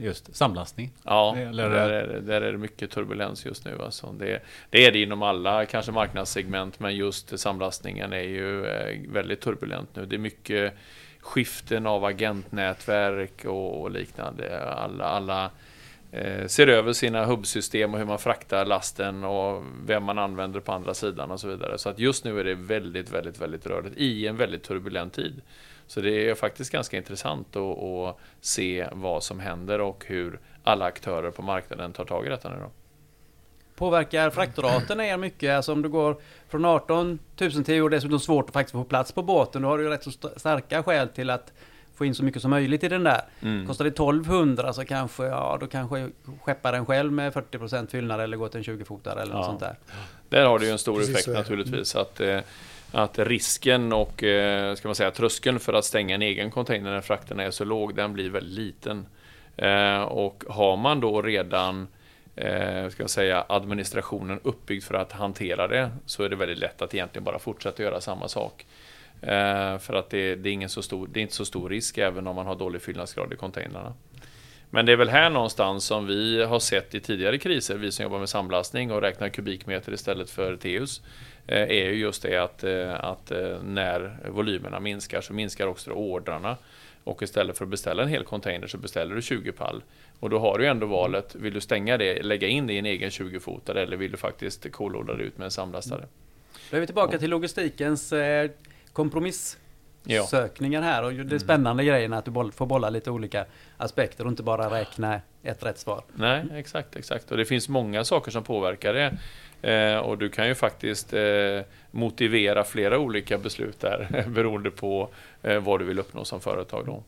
just samlastning. Ja, Eller, där, är, där är det mycket turbulens just nu. Alltså. Det, det är det inom alla kanske marknadssegment, men just samlastningen är ju eh, väldigt turbulent nu. Det är mycket skiften av agentnätverk och, liknande. Alla, alla eh, ser över sina hubbsystem och hur man fraktar lasten och vem man använder på andra sidan och så vidare. Så att just nu är det väldigt, väldigt, väldigt rörligt i en väldigt turbulent tid. Så det är faktiskt ganska intressant att, att se vad som händer och hur alla aktörer på marknaden tar tag i detta nu då. Påverkar fraktraten er mycket? Alltså om du går från 18 000 till och dessutom svårt att faktiskt få plats på båten. Då har du ju rätt så starka skäl till att få in så mycket som möjligt i den där. Mm. Kostar det 1200 så kanske, ja då kanske skepparen själv med 40% fyllnad eller går till en 20-fotare eller ja. något sånt där. Där har det ju en stor Precis effekt naturligtvis. Att, eh, att risken och eh, ska man säga, tröskeln för att stänga en egen container när frakten är så låg, den blir väldigt liten. Eh, och har man då redan eh, ska jag säga, administrationen uppbyggd för att hantera det så är det väldigt lätt att egentligen bara fortsätta göra samma sak. För att det, det, är ingen så stor, det är inte så stor risk även om man har dålig fyllnadsgrad i containrarna. Men det är väl här någonstans som vi har sett i tidigare kriser, vi som jobbar med samlastning och räknar kubikmeter istället för TEUs, är ju just det att, eh, att eh, när volymerna minskar så minskar också ordrarna. Och istället för att beställa en hel container så beställer du 20 pall. Och då har du ändå valet, vill du stänga det, lägga in det i en egen 20-fotare eller vill du faktiskt kolodla det ut med en samlastare? Då är vi tillbaka till logistikens eh, kompromissökningar här och det mm. spännande mm. grejen att du får bolla lite olika aspekter och inte bara räkna ett rätt svar. Nej, exakt, exakt. Och det finns många saker som påverkar det. Eh, och du kan ju faktiskt eh, motivera flera olika beslut där (laughs) beroende på eh, vad du vill uppnå som företag. Då.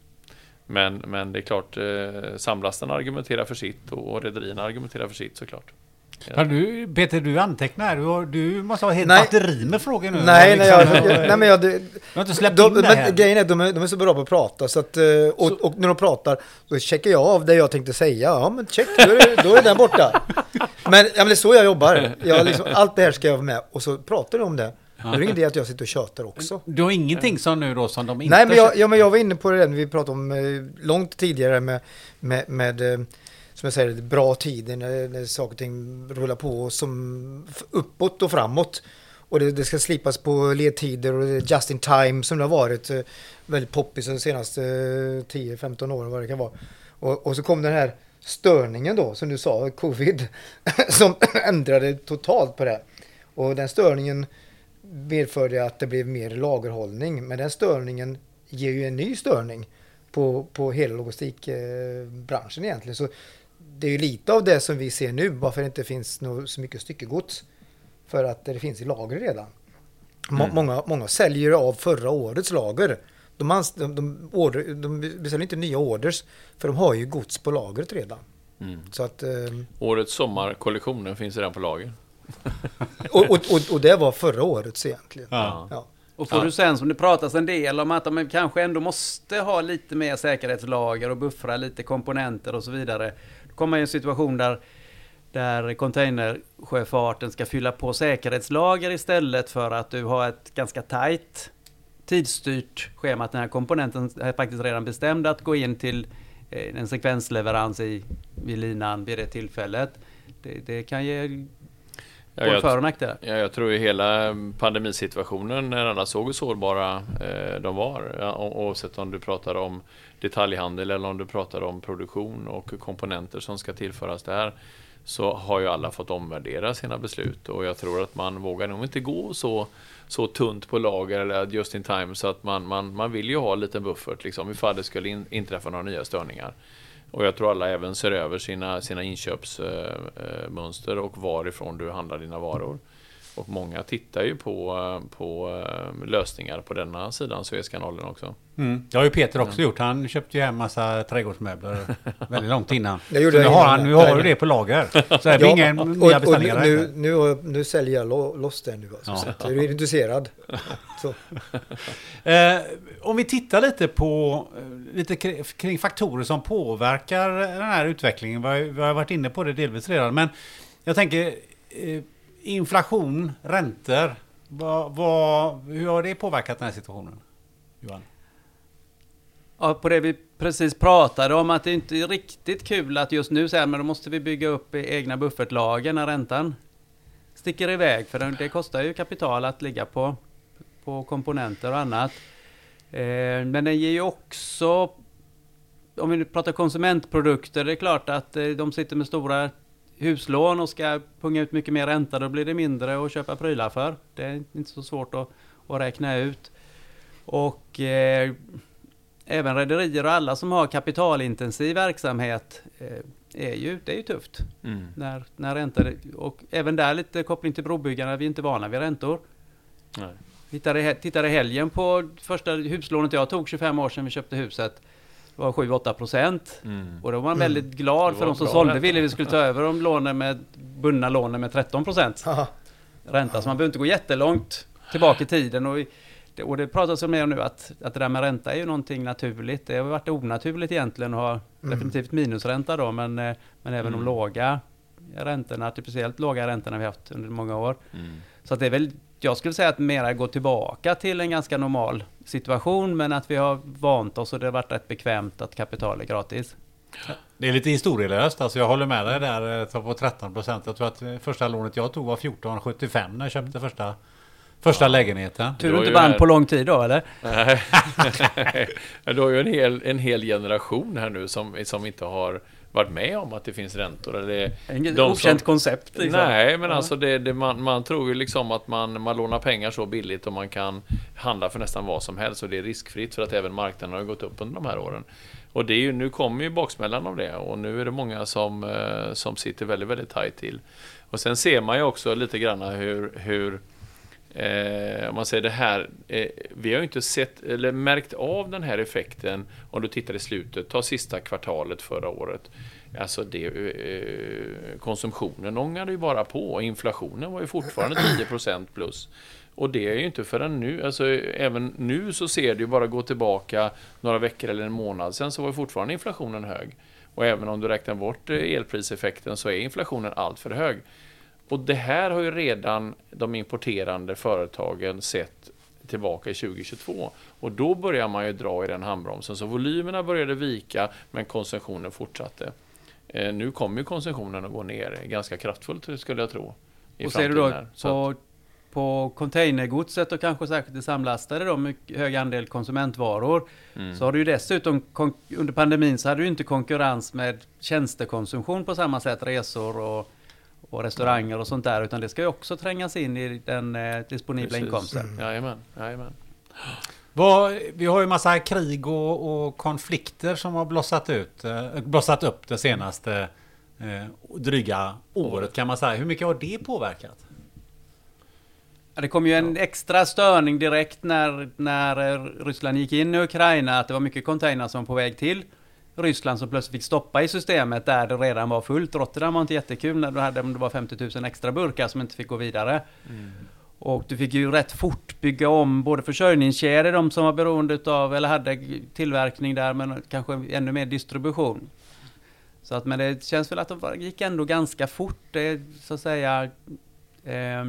Men, men det är klart, eh, samlasten argumenterar för sitt och, och rederierna argumenterar för sitt såklart. Ja. Du, Peter, du antecknar. Du, du måste ha helt nej. batteri med frågor nu. Nej, nej, jag, jag, (laughs) nej men jag... Du, har inte släppt de, in det här. Grejen är de, är de är så bra på att prata så att... Eh, och, så. och när de pratar så checkar jag av det jag tänkte säga. Ja, men check, då är, då är den borta. Men, ja, men det är så jag jobbar. Jag liksom, allt det här ska jag vara med och så pratar de om det. Ja. Det är ingen idé att jag sitter och tjötar också. Du har ingenting som nu då som de inte... Nej, men jag, ja, men jag var inne på det vi pratade om eh, långt tidigare med, med, med eh, som jag säger, bra tider när, när saker och ting rullar på som uppåt och framåt. Och det, det ska slipas på ledtider och just in time som det har varit eh, väldigt poppis de senaste eh, 10-15 åren vad det kan vara. Och, och så kom den här störningen då, som du sa, covid, (laughs) som (clears throat) ändrade totalt på det. Och den störningen medförde att det blev mer lagerhållning. Men den störningen ger ju en ny störning på, på hela logistikbranschen egentligen. Så det är ju lite av det som vi ser nu, varför det inte finns så mycket styckegods. För att det finns i lager redan. Mm. Många, många säljer av förra årets lager. De, de, de, order, de beställer inte nya orders, för de har ju gods på lagret redan. Mm. Så att, eh, Årets sommarkollektionen finns redan på lager. (laughs) och, och, och, och, det var förra årets egentligen. Ja. ja. Och får Ja. du sen, som det pratas en del om, att man kanske ändå måste ha lite mer säkerhetslager och buffra lite komponenter och så vidare. Man i en situation där, där containersjöfarten ska fylla på säkerhetslager istället för att du har ett ganska tajt tidsstyrt schema. Att den här komponenten är faktiskt redan bestämd att gå in till eh, en sekvensleverans i, vid linan vid det tillfället. Det, det kan ge Ja, jag, för och nackdelar. ja, jag tror ju hela pandemisituationen, när alla såg hur sårbara eh, de var, ja, oavsett om du pratar om detaljhandel eller om du pratar om produktion och komponenter som ska tillföras där, så har ju alla fått omvärdera sina beslut och jag tror att man vågar nog inte gå så, så tunt på lager eller just in time så att man, man, man vill ju ha en liten buffert liksom ifall det skulle in, inträffa några nya störningar. Och jag tror alla även ser över sina, sina inköpsmönster och varifrån du handlar dina varor. Och många tittar ju på, på eh, lösningar på denna sidan Suezkanalen också. Mm. Det har ju Peter också gjort. Han köpte ju hem massa trädgårdsmöbler (laughs) väldigt långt innan. Det gjorde Så nu jag har han, nu ja. har du det på lager. Så det blir ingen och, nya beställningar. nu, nu, nu säljer jag lo- loss det nu alltså. Ja. Så att är du intresserad? (laughs) Så. Eh, om vi tittar lite på eh, lite kring, kring faktorer som påverkar den här utvecklingen. Vi har, vi har varit inne på det delvis redan. Men jag tänker eh, inflation, räntor. Vad, vad, hur har det påverkat den här situationen? Johan? Ja, på det vi precis pratade om, att det inte är riktigt kul att just nu säga men då måste vi bygga upp egna buffertlager när räntan sticker iväg. För det- kostar ju kapital att ligga på, på komponenter och annat. Eh, men den ger ju också, om vi nu pratar konsumentprodukter, det är klart att eh, de sitter med stora huslån och ska punga ut mycket mer ränta, då blir det mindre att köpa prylar för. Det är inte så svårt att, att räkna ut. Och eh, även rederier och alla som har kapitalintensiv verksamhet eh, är ju, det är ju tufft när, när räntor, och även där lite koppling till brobyggarna, vi är inte vana vid räntor. Nej. Tittade, tittade helgen på första huslånet jag tog 25 år sedan vi köpte huset. Det var 7-8 procent. Mm. Och då var man Mm. väldigt glad Det för de som sålde ville vi skulle ta över de lånen med bundna lånen med 13 procent ränta. Så man behöver inte gå jättelångt tillbaka i tiden. Och, det, och det pratas om mer nu att, att det där med ränta är ju någonting naturligt. Det har varit onaturligt egentligen att ha Mm. definitivt minusränta då, men, eh, men även de Mm. låga räntorna, artificiellt låga räntorna vi haft under många år. Mm. Så att det är väl, jag skulle säga att mera gå tillbaka till en ganska normal situation, men att vi har vant oss och det har varit rätt bekvämt att kapital är gratis. Det är lite historielöst. Alltså jag håller med dig där eh, på 13 procent. Jag tror att eh, första lånet jag tog var 14,75 när jag köpte första, första lägenheten. Tur Det du inte vann här- på lång tid då, eller? Nej. (laughs) Du har ju en hel, en hel generation här nu som, som inte har varit med om att det finns räntor. Eller Inget De okänt som- koncept. Liksom. Nej, men Ja. alltså det, det, man, man tror ju liksom att man, man lånar pengar så billigt och man kan handla för nästan vad som helst och det är riskfritt för att även marknaden har gått upp under de här åren. Och det är ju, nu kommer ju baksmällan av det och nu är det många som, eh, som sitter väldigt, väldigt tajt till. Och sen ser man ju också lite grann hur, hur Eh, om man säger det här, eh, vi har ju inte sett eller märkt av den här effekten om du tittar i slutet, ta sista kvartalet förra året. Alltså det, eh, konsumtionen ångade ju bara på, inflationen var ju fortfarande 10% plus. Och det är ju inte förrän nu, alltså eh, även nu så ser det ju bara gå tillbaka några veckor eller en månad sen så var ju fortfarande inflationen hög. Och även om du räknar bort eh, elpriseffekten så är inflationen allt för hög. Och det här har ju redan de importerande företagen sett tillbaka i 2022. Och då börjar man ju dra i den handbromsen. Så volymerna började vika, men konsumtionen fortsatte. Eh, nu kommer ju konsumtionen att gå ner ganska kraftfullt, skulle jag tro. i Och ser du då här. Så att- på, på containergodset och kanske särskilt det samlastade då, mycket hög andel konsumentvaror. mm. Så har du ju dessutom, under pandemin så hade du inte konkurrens med tjänstekonsumtion på samma sätt, resor och, och restauranger och sånt där, utan det ska ju också trängas in i den eh, disponibla Precis. inkomsten. Mm. Jajamän, jajamän. Vad, vi har ju massa krig och, och konflikter som har blossat, ut, eh, blossat upp det senaste eh, dryga året kan man säga. Hur mycket har det påverkat? Ja, det kom ju en extra störning direkt när, när eh, Ryssland gick in i Ukraina, att det var mycket containrar som var på väg till Ryssland som plötsligt fick stoppa i systemet där det redan var fullt. Rotterdam var inte jättekul när du hade om det var 50 000 extra burkar som inte fick gå vidare. Och du fick ju rätt fort bygga om både försörjningskedjor, de som var beroende av eller hade tillverkning där, men kanske ännu mer distribution. Så att, men det känns väl att de gick ändå ganska fort, det, så att säga. Eh,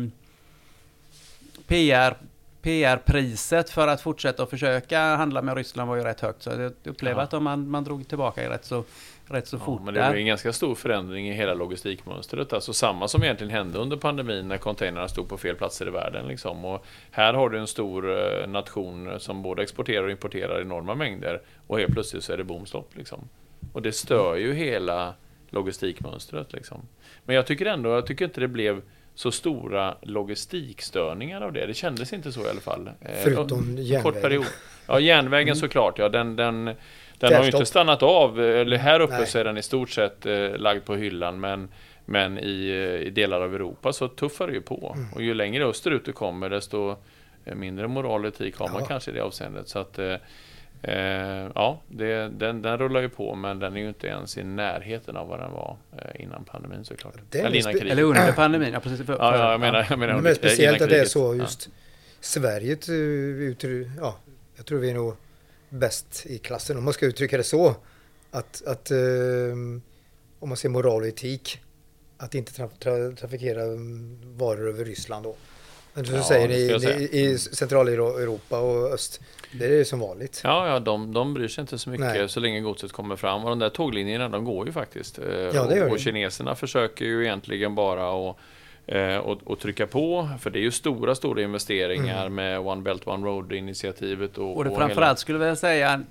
PR, PR-priset för att fortsätta att försöka handla med Ryssland var ju rätt högt. Så jag upplever ja. att man, man drog tillbaka rätt så rätt så ja, fort. Men det blev en ganska stor förändring i hela logistikmönstret. Alltså samma som egentligen hände under pandemin när containrarna stod på fel platser i världen. Liksom. Och här har du en stor eh, nation som både exporterar och importerar enorma mängder och helt plötsligt så är det bomstopp. Liksom. Och det stör ju hela logistikmönstret. Liksom. Men jag tycker ändå, jag tycker inte det blev så stora logistikstörningar av det. Det kändes inte så i alla fall. Eh, Förutom järnvägen. Ja, järnvägen mm. såklart. Ja, den, den, den har ju inte stannat av. Eller här uppe Nej. så är den i stort sett eh, lagd på hyllan. Men, men i, eh, i delar av Europa så tuffar det ju på. Mm. Och ju längre österut du kommer desto mindre moral och etik har man ja. kanske i det avseendet. Så att, eh, eh, ja, det, den, den rullar ju på men den är ju inte ens i närheten av vad den var eh, innan pandemin såklart. Eller innan kriget. Eller under pandemin, ja precis. För, ja, ja, jag menar, jag menar. Men speciellt att det är så just ja. Sverige, ja, jag tror vi är nog bäst i klassen om man ska uttrycka det så. Att, att um, om man ser moral och etik, att inte tra tra trafikera varor över Ryssland då. Men du ja, säger i, i, i Centraleuropa och öst, det är som vanligt. Ja, ja de, de bryr sig inte så mycket Nej. så länge godset kommer fram. Och de där tåglinjerna, de går ju faktiskt. Ja, det gör och, och kineserna försöker ju egentligen bara att Eh, och, och, trycka på, för det är ju stora, stora investeringar mm. med One Belt One Road-initiativet. Och, och det och framförallt hela... skulle jag säga,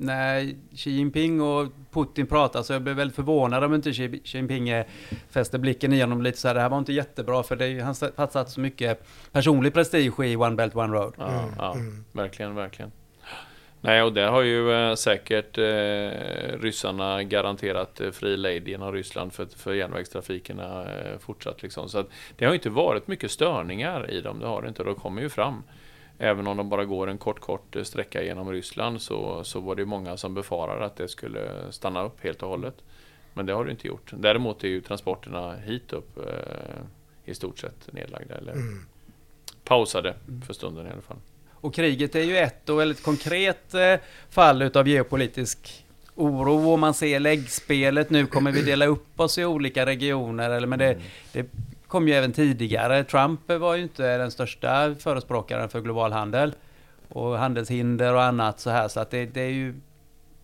när Xi Jinping och Putin pratar så jag blev väldigt förvånad om inte Xi Jinping fäster blicken igenom lite så här, det här var inte jättebra för det han har satt så mycket personlig prestige i One Belt One Road. Ja, mm. ja mm. verkligen, verkligen. Nej, och det har ju eh, säkert eh, ryssarna garanterat eh, fri lejd genom Ryssland för, för järnvägstrafikerna eh, fortsatt. Liksom. Så att det har inte varit mycket störningar i dem, det har det inte. De kommer ju fram. Även om de bara går en kort, kort eh, sträcka genom Ryssland så, så var det många som befarade att det skulle stanna upp helt och hållet. Men det har det inte gjort. Däremot är ju transporterna hit upp eh, i stort sett nedlagda eller mm. pausade för stunden i alla fall. Och kriget är ju ett och väldigt konkret eh, fall utav geopolitisk oro och man ser läggspelet. Nu kommer vi dela upp oss i olika regioner. Eller, men det, mm. det kom ju även tidigare. Trump var ju inte den största förespråkaren för global handel och handelshinder och annat så här. Så att det, det är ju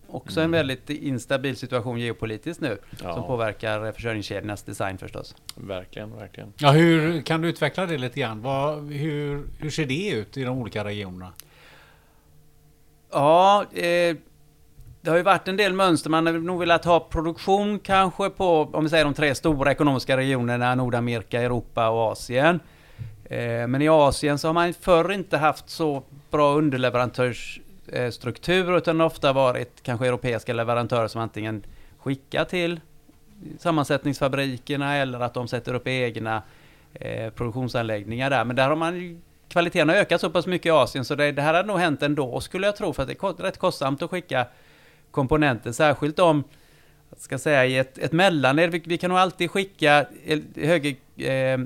också mm. en väldigt instabil situation geopolitiskt nu ja. som påverkar försörjningskedjornas design förstås. Verkligen, verkligen. Ja, hur kan du utveckla det lite grann? Vad, hur, hur ser det ut i de olika regionerna? Ja, eh, det har ju varit en del mönster. Man har nog velat ha produktion kanske på, om vi säger de tre stora ekonomiska regionerna, Nordamerika, Europa och Asien. Eh, men i Asien så har man förr inte haft så bra underleverantörsstruktur, utan ofta varit kanske europeiska leverantörer som antingen skickar till sammansättningsfabrikerna eller att de sätter upp egna eh, produktionsanläggningar där. Men där har man kvaliteten har ökat så pass mycket i Asien så det, det här hade nog hänt ändå skulle jag tro för att det är rätt kostsamt att skicka komponenter, särskilt om ska säga i ett, ett mellanled. Vi, vi, kan nog alltid skicka hög, eh,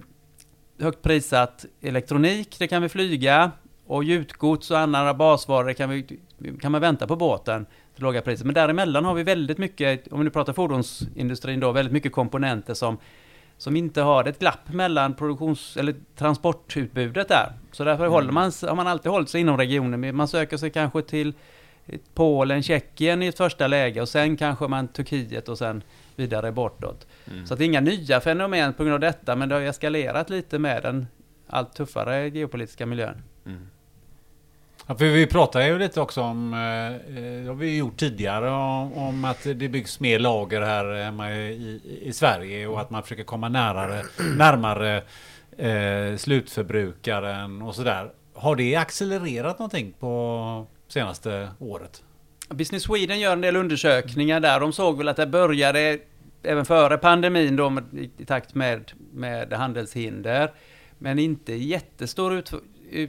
högt prissatt elektronik, det kan vi flyga. Och gjutgods och andra basvaror kan, vi, kan man vänta på båten till låga priser. Men däremellan har vi väldigt mycket, om vi nu pratar fordonsindustrin då, väldigt mycket komponenter som, som inte har ett glapp mellan produktions eller transportutbudet där. Så därför mm. håller man, har man alltid hållit sig inom regionen. Man söker sig kanske till Polen, Tjeckien i ett första läge och sen kanske man Turkiet och sen vidare bortåt. Mm. Så att det är inga nya fenomen på grund av detta, men det har eskalerat lite med den allt tuffare geopolitiska miljön. Mm. Ja, för vi pratade ju lite också om, eh, det har vi gjort tidigare, om, om, att det byggs mer lager här hemma i, i Sverige och att man försöker komma närmare, (clears throat) närmare eh, slutförbrukaren och sådär. Har det accelererat någonting på senaste året? Business Sweden gör en del undersökningar där. De såg väl att det började även före pandemin då, i takt med, med handelshinder. Men inte i jättestor ut,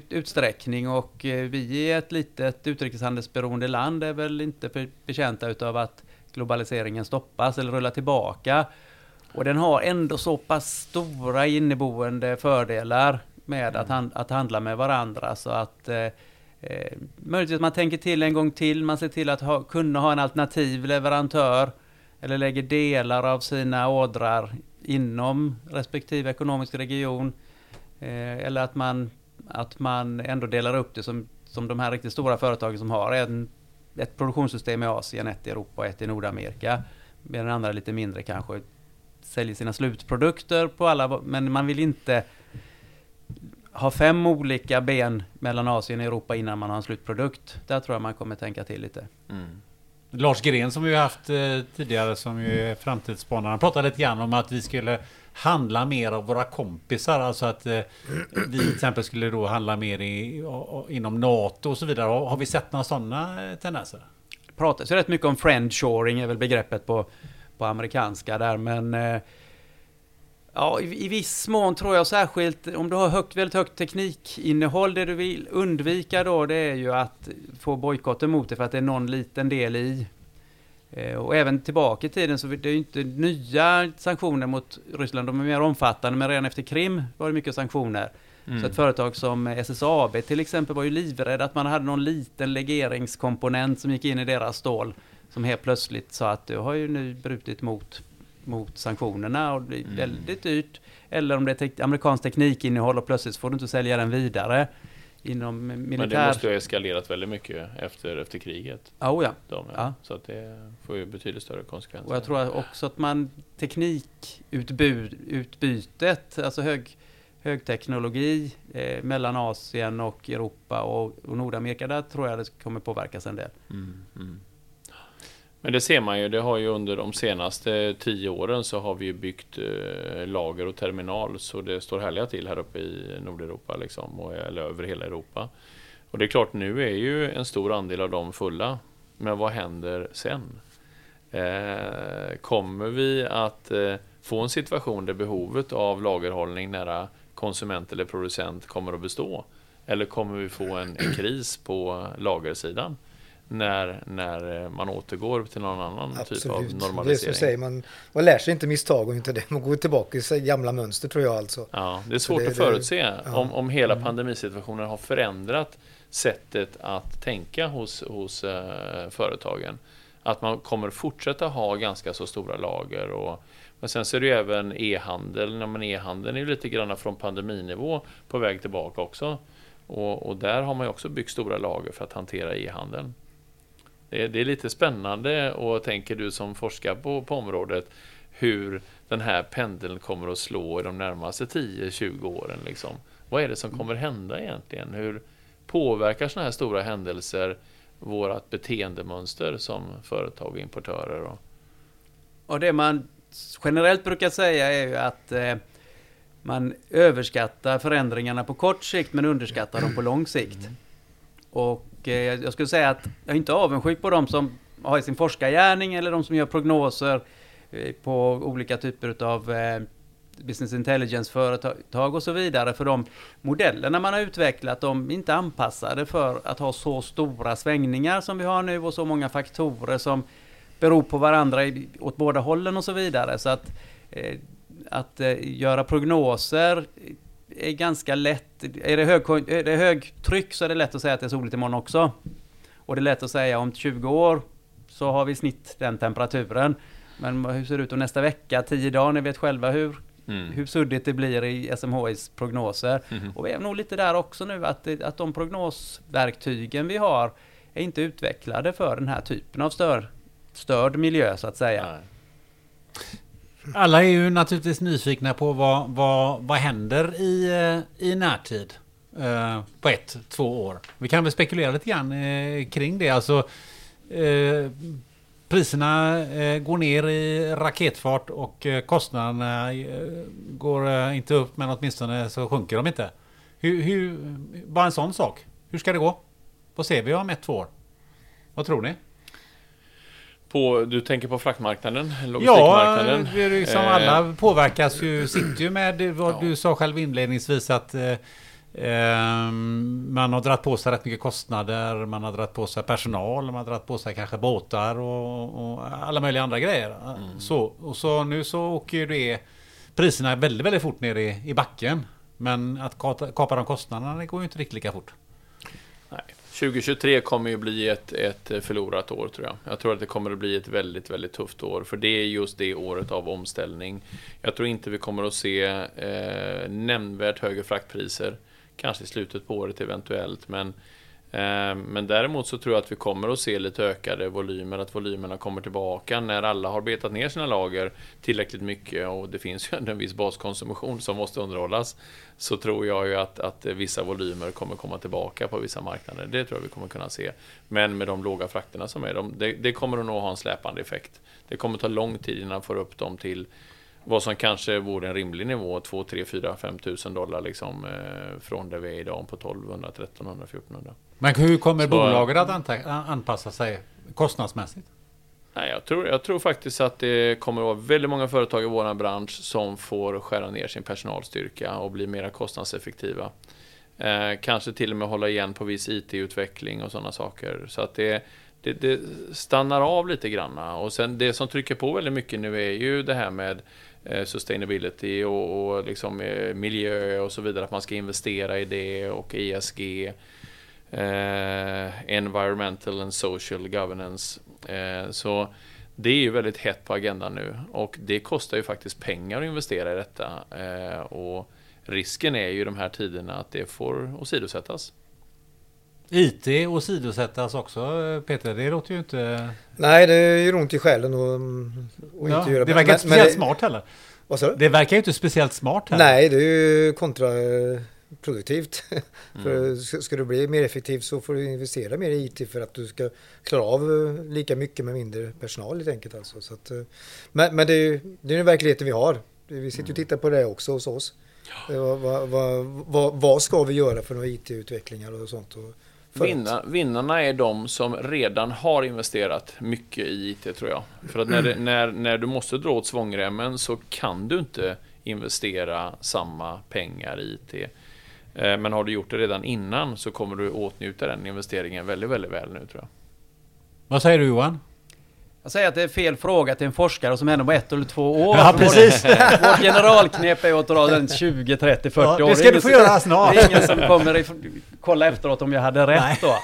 utsträckning och eh, vi är ett litet utrikeshandelsberoende land är väl inte betjänta utav att globaliseringen stoppas eller rullar tillbaka. Och den har ändå så pass stora inneboende fördelar med att, han, att handla med varandra. Så att eh, eh, möjligtvis man tänker till en gång till, man ser till att ha, kunna ha en alternativ leverantör eller lägger delar av sina ordrar inom respektive ekonomisk region. Eh, eller att man, att man ändå delar upp det som, som de här riktigt stora företagen som har en, ett produktionssystem i Asien, ett i Europa och ett i Nordamerika. Medan andra lite mindre kanske säljer sina slutprodukter på alla, men man vill inte ha fem olika ben mellan Asien och Europa innan man har en slutprodukt. Där tror jag man kommer tänka till lite. Mm. Lars Gren som vi har haft eh, tidigare som ju är framtidsspanare. Han pratade lite grann om att vi skulle handla mer av våra kompisar. Alltså att eh, vi till exempel skulle då handla mer i, inom NATO och så vidare. Har, har vi sett några sådana eh, tendenser? Det pratas ju rätt mycket om friendshoring är väl begreppet på, på amerikanska där men eh, Ja, i, i viss mån tror jag särskilt om du har högt, väldigt högt teknikinnehåll. Det du vill undvika då det är ju att få bojkotter mot det för att det är någon liten del i. Eh, Och även tillbaka i tiden så det är ju inte nya sanktioner mot Ryssland. De är mer omfattande men redan efter Krim var det mycket sanktioner. Mm. Så ett företag som SSAB till exempel var ju livrädd att man hade någon liten legeringskomponent som gick in i deras stål. Som helt plötsligt sa att du har ju nu brutit mot, mot sanktionerna och det är Mm. väldigt dyrt. Eller om det är te- amerikanskt teknikinnehåll och plötsligt får du inte sälja den vidare. Inom Men det militär... måste ju ha eskalerat väldigt mycket efter, efter kriget. Oh, ja. De, Ja. Så att det får ju betydligt större konsekvenser. Och jag tror också att man teknikutbytet, alltså hög, högteknologi eh, mellan Asien och Europa och, och Nordamerika, där tror jag det kommer påverkas en del. Mm, mm. Men det ser man ju, det har ju under de senaste tio åren så har vi ju byggt eh, lager och terminal så det står härliga till här uppe i Nordeuropa liksom, och, eller över hela Europa. Och det är klart, nu är ju en stor andel av dem fulla. Men vad händer sen? Eh, kommer vi att eh, få en situation där behovet av lagerhållning nära konsument eller producent kommer att bestå? Eller kommer vi få en, en kris på lagersidan? När, när eh, man återgår till någon annan typ av Absolut. Det är som normalisering. säger, man, man lär sig inte misstag och inte det. Man går tillbaka i gamla mönster tror jag alltså. Ja, det är svårt det- att förutse ja. om, om hela Mm. pandemisituationen har förändrat sättet att tänka hos, hos eh, företagen. Att man kommer fortsätta ha ganska så stora lager. Och, men sen det ju även e-handel. Ja, men E-handeln är ju lite grann från pandeminivå på väg tillbaka också. Och, och där har man ju också byggt stora lager för att hantera e-handeln. Det är, det är lite spännande och tänker du som forskar på, på området hur den här pendeln kommer att slå i de närmaste 10-20 åren. Liksom. Vad är det som kommer hända egentligen? Hur påverkar sådana här stora händelser vårt beteendemönster som företag och importörer? Och, Och det man generellt brukar säga är ju att eh, man överskattar förändringarna på kort sikt men underskattar dem på lång sikt. Och eh, jag skulle säga att jag är inte avundsjuk på de som har i sin forskargärning eller de som gör prognoser eh, på olika typer av eh, business intelligence-företag och så vidare. För de modellerna man har utvecklat, de är inte anpassade för att ha så stora svängningar som vi har nu och så många faktorer som beror på varandra i- åt båda hållen och så vidare. Så att, eh, att eh, göra prognoser är ganska lätt. Är det, hög, är det högtryck så är det lätt att säga att det är soligt imorgon också. Och det är lätt att säga om 20 år så har vi snitt den temperaturen. Men hur ser det ut om nästa vecka, 10 dagar? Ni vet själva hur, mm. hur suddigt det blir i SMHIs prognoser. Mhm. Och vi är nog lite där också nu att, det- att de prognosverktygen vi har är inte utvecklade för den här typen av stör, störd miljö så att säga. Nej. Alla är ju naturligtvis nyfikna på vad, vad, vad händer i, eh, i närtid. Eh, på ett, två år. Vi kan väl spekulera lite grann eh, kring det. Alltså, eh, priserna eh, går ner i raketfart och eh, kostnaderna går inte upp men åtminstone så sjunker de inte. Hur, hur, bara en sån sak. Hur ska det gå? Vad ser vi om ett, två år? Vad tror ni? På, du tänker på fraktmarknaden? Ja, Logistikmarknaden? det är liksom Eh, alla påverkas ju, sitter ju med vad Ja. du sa själv inledningsvis att eh, ehm, man har dragit på sig rätt mycket kostnader, man har dragit på sig personal, man har dragit på sig kanske båtar och, och alla möjliga andra grejer. Så, och så nu så åker ju det priserna väldigt, väldigt fort ner i, i backen. Men att kapa de kostnaderna det går ju inte riktigt lika fort. 2023 kommer ju bli ett, ett förlorat år tror jag. Jag tror att det kommer att bli ett väldigt, väldigt tufft år. För det är just det året av omställning. Jag tror inte vi kommer att se eh, nämnvärt högre fraktpriser. Kanske i slutet på året eventuellt. Men Eh, men däremot så tror jag att vi kommer att se lite ökade volymer, att volymerna kommer tillbaka när alla har betat ner sina lager tillräckligt mycket och det finns ju en viss baskonsumtion som måste underhållas. Så tror jag ju att, att vissa volymer kommer komma tillbaka på vissa marknader. Det tror jag vi kommer kunna se. Men med de låga frakterna som är, de, det, det kommer att nog ha en släpande effekt. Det kommer ta lång tid innan man får upp dem till vad som kanske vore en rimlig nivå, 2, 3, 4, 5 tusen dollar liksom, eh, från där vi är idag på 1200, 1300, 1400. Men hur kommer Så, bolaget att anpassa sig kostnadsmässigt? Nej, jag, tror, jag tror faktiskt att det kommer att vara väldigt många företag i vår bransch som får skära ner sin personalstyrka och bli mer kostnadseffektiva. Eh, kanske till och med hålla igen på viss IT-utveckling och sådana saker. Så att det, det, det, stannar av lite grann. Och sen det som trycker på väldigt mycket nu är ju det här med Eh, sustainability och, och liksom eh, miljö och så vidare. Att man ska investera i det och ESG. Eh, environmental and social governance. Eh, så det är ju väldigt hett på agendan nu och det kostar ju faktiskt pengar att investera i detta. Eh, och risken är ju i de här tiderna att det får åsidosättas. IT åsidosättas också Peter, det låter ju inte... Nej, det gör ont i själen och, och ja, inte göra Det verkar inte speciellt det, smart heller. Vad sa du? Det verkar ju inte speciellt smart heller. Nej, det är ju kontraproduktivt. (laughs) Mm. för ska du bli mer effektiv så får du investera mer i IT för att du ska klara av lika mycket med mindre personal helt enkelt. Alltså. Så att, men, men det är ju det är den verkligheten vi har. Vi sitter och mm. tittar på det också hos oss. Ja. Vad, vad, vad, vad, ska vi göra för några IT-utvecklingar och sånt? Och, Vinna, vinnarna är de som redan har investerat mycket i IT, tror jag. För att när, det, när, när du måste dra åt svångremmen så kan du inte investera samma pengar i IT. Eh, men har du gjort det redan innan så kommer du åtnjuta den investeringen väldigt, väldigt väl nu, tror jag. Vad säger du Johan? Jag säger att det är fel fråga till en forskare som ändå var ett eller två år. Ja, precis. Vårt generalknep är att dra den 20, 30, 40 ja, år. Det ska du få göra snart. Det är ingen som kommer kolla efteråt om jag hade rätt nej. då.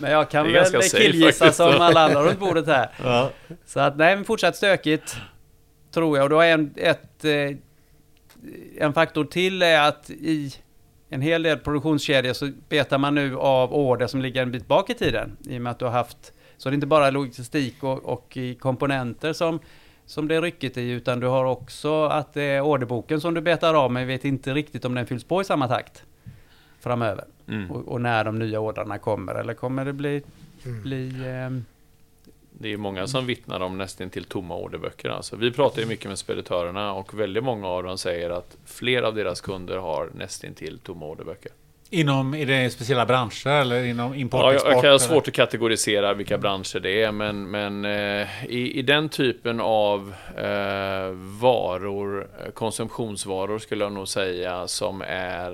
Men jag kan väl killgissa som alla andra runt bordet här. Ja. Så att nej, men fortsatt stökigt. Tror jag. Och då är en, ett, eh, en faktor till är att i en hel del produktionskedjor så betar man nu av order som ligger en bit bak i tiden. I och med att du har haft så det är inte bara logistik och, och komponenter som, som det är ryckigt i, utan du har också att det är orderboken som du betar av, men vet inte riktigt om den fylls på i samma takt framöver. Mm. Och, och, när de nya ordrarna kommer, eller kommer det bli... Mm. bli eh, det är många som vittnar om nästan till tomma orderböcker. Alltså, vi pratar ju mycket med speditörerna och väldigt många av dem säger att fler av deras kunder har nästan till tomma orderböcker. Inom, är det speciella branscher eller inom import ja, jag, jag kan ha svårt att kategorisera vilka branscher det är, men, men eh, i, i den typen av eh, varor, konsumtionsvaror skulle jag nog säga, som är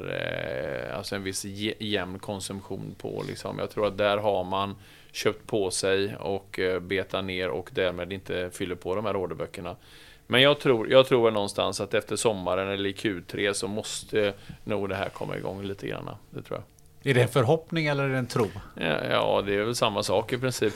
eh, alltså en viss jämn konsumtion på. Liksom. Jag tror att där har man köpt på sig och eh, betar ner och därmed inte fyller på de här orderböckerna. Men jag tror, jag tror någonstans att efter sommaren eller i Q3 så måste nog det här komma igång lite grann. Det tror jag. Är det en förhoppning eller är det en tro? Ja, ja det är väl samma sak i princip.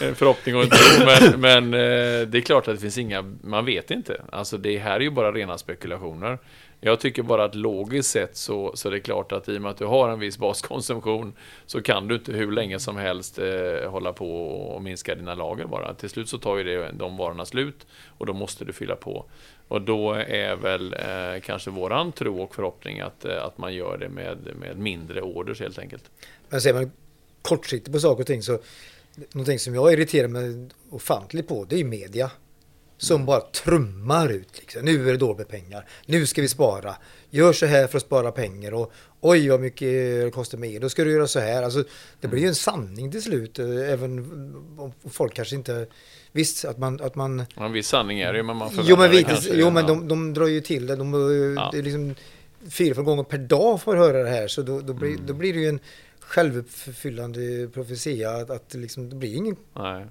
en (laughs) förhoppning och en tro, men, men eh, det är klart att det finns inga, man vet inte. Alltså det här är ju bara rena spekulationer. Jag tycker bara att logiskt sett så, så är det klart att i och med att du har en viss baskonsumtion så kan du inte hur länge som helst eh, hålla på och minska dina lager bara. Till slut så tar ju det, de varorna slut och då måste du fylla på. Och då är väl eh, kanske våran tro och förhoppning att, eh, att man gör det med, med mindre orders helt enkelt. Men ser man kortsiktigt på saker och ting så någonting som jag irriterar mig ofantligt på det är media. Som mm. bara trummar ut. Liksom. Nu är det dåligt med pengar. Nu ska vi spara. Gör så här för att spara pengar. Och oj vad mycket det kostar mer. Då ska du göra så här. Alltså, det blir ju en sanning till slut. Eh, även om folk kanske inte... Visst att man... Att man ja, en viss sanning är det ju, men man Jo men, kanske, jo, men de, de, drar ju till det. De, ja. Det är liksom fyra, fem gånger per dag får höra det här. Så då, då, blir, mm. då blir det ju en självuppfyllande profetia. Att, att liksom, det blir ingen... Nej.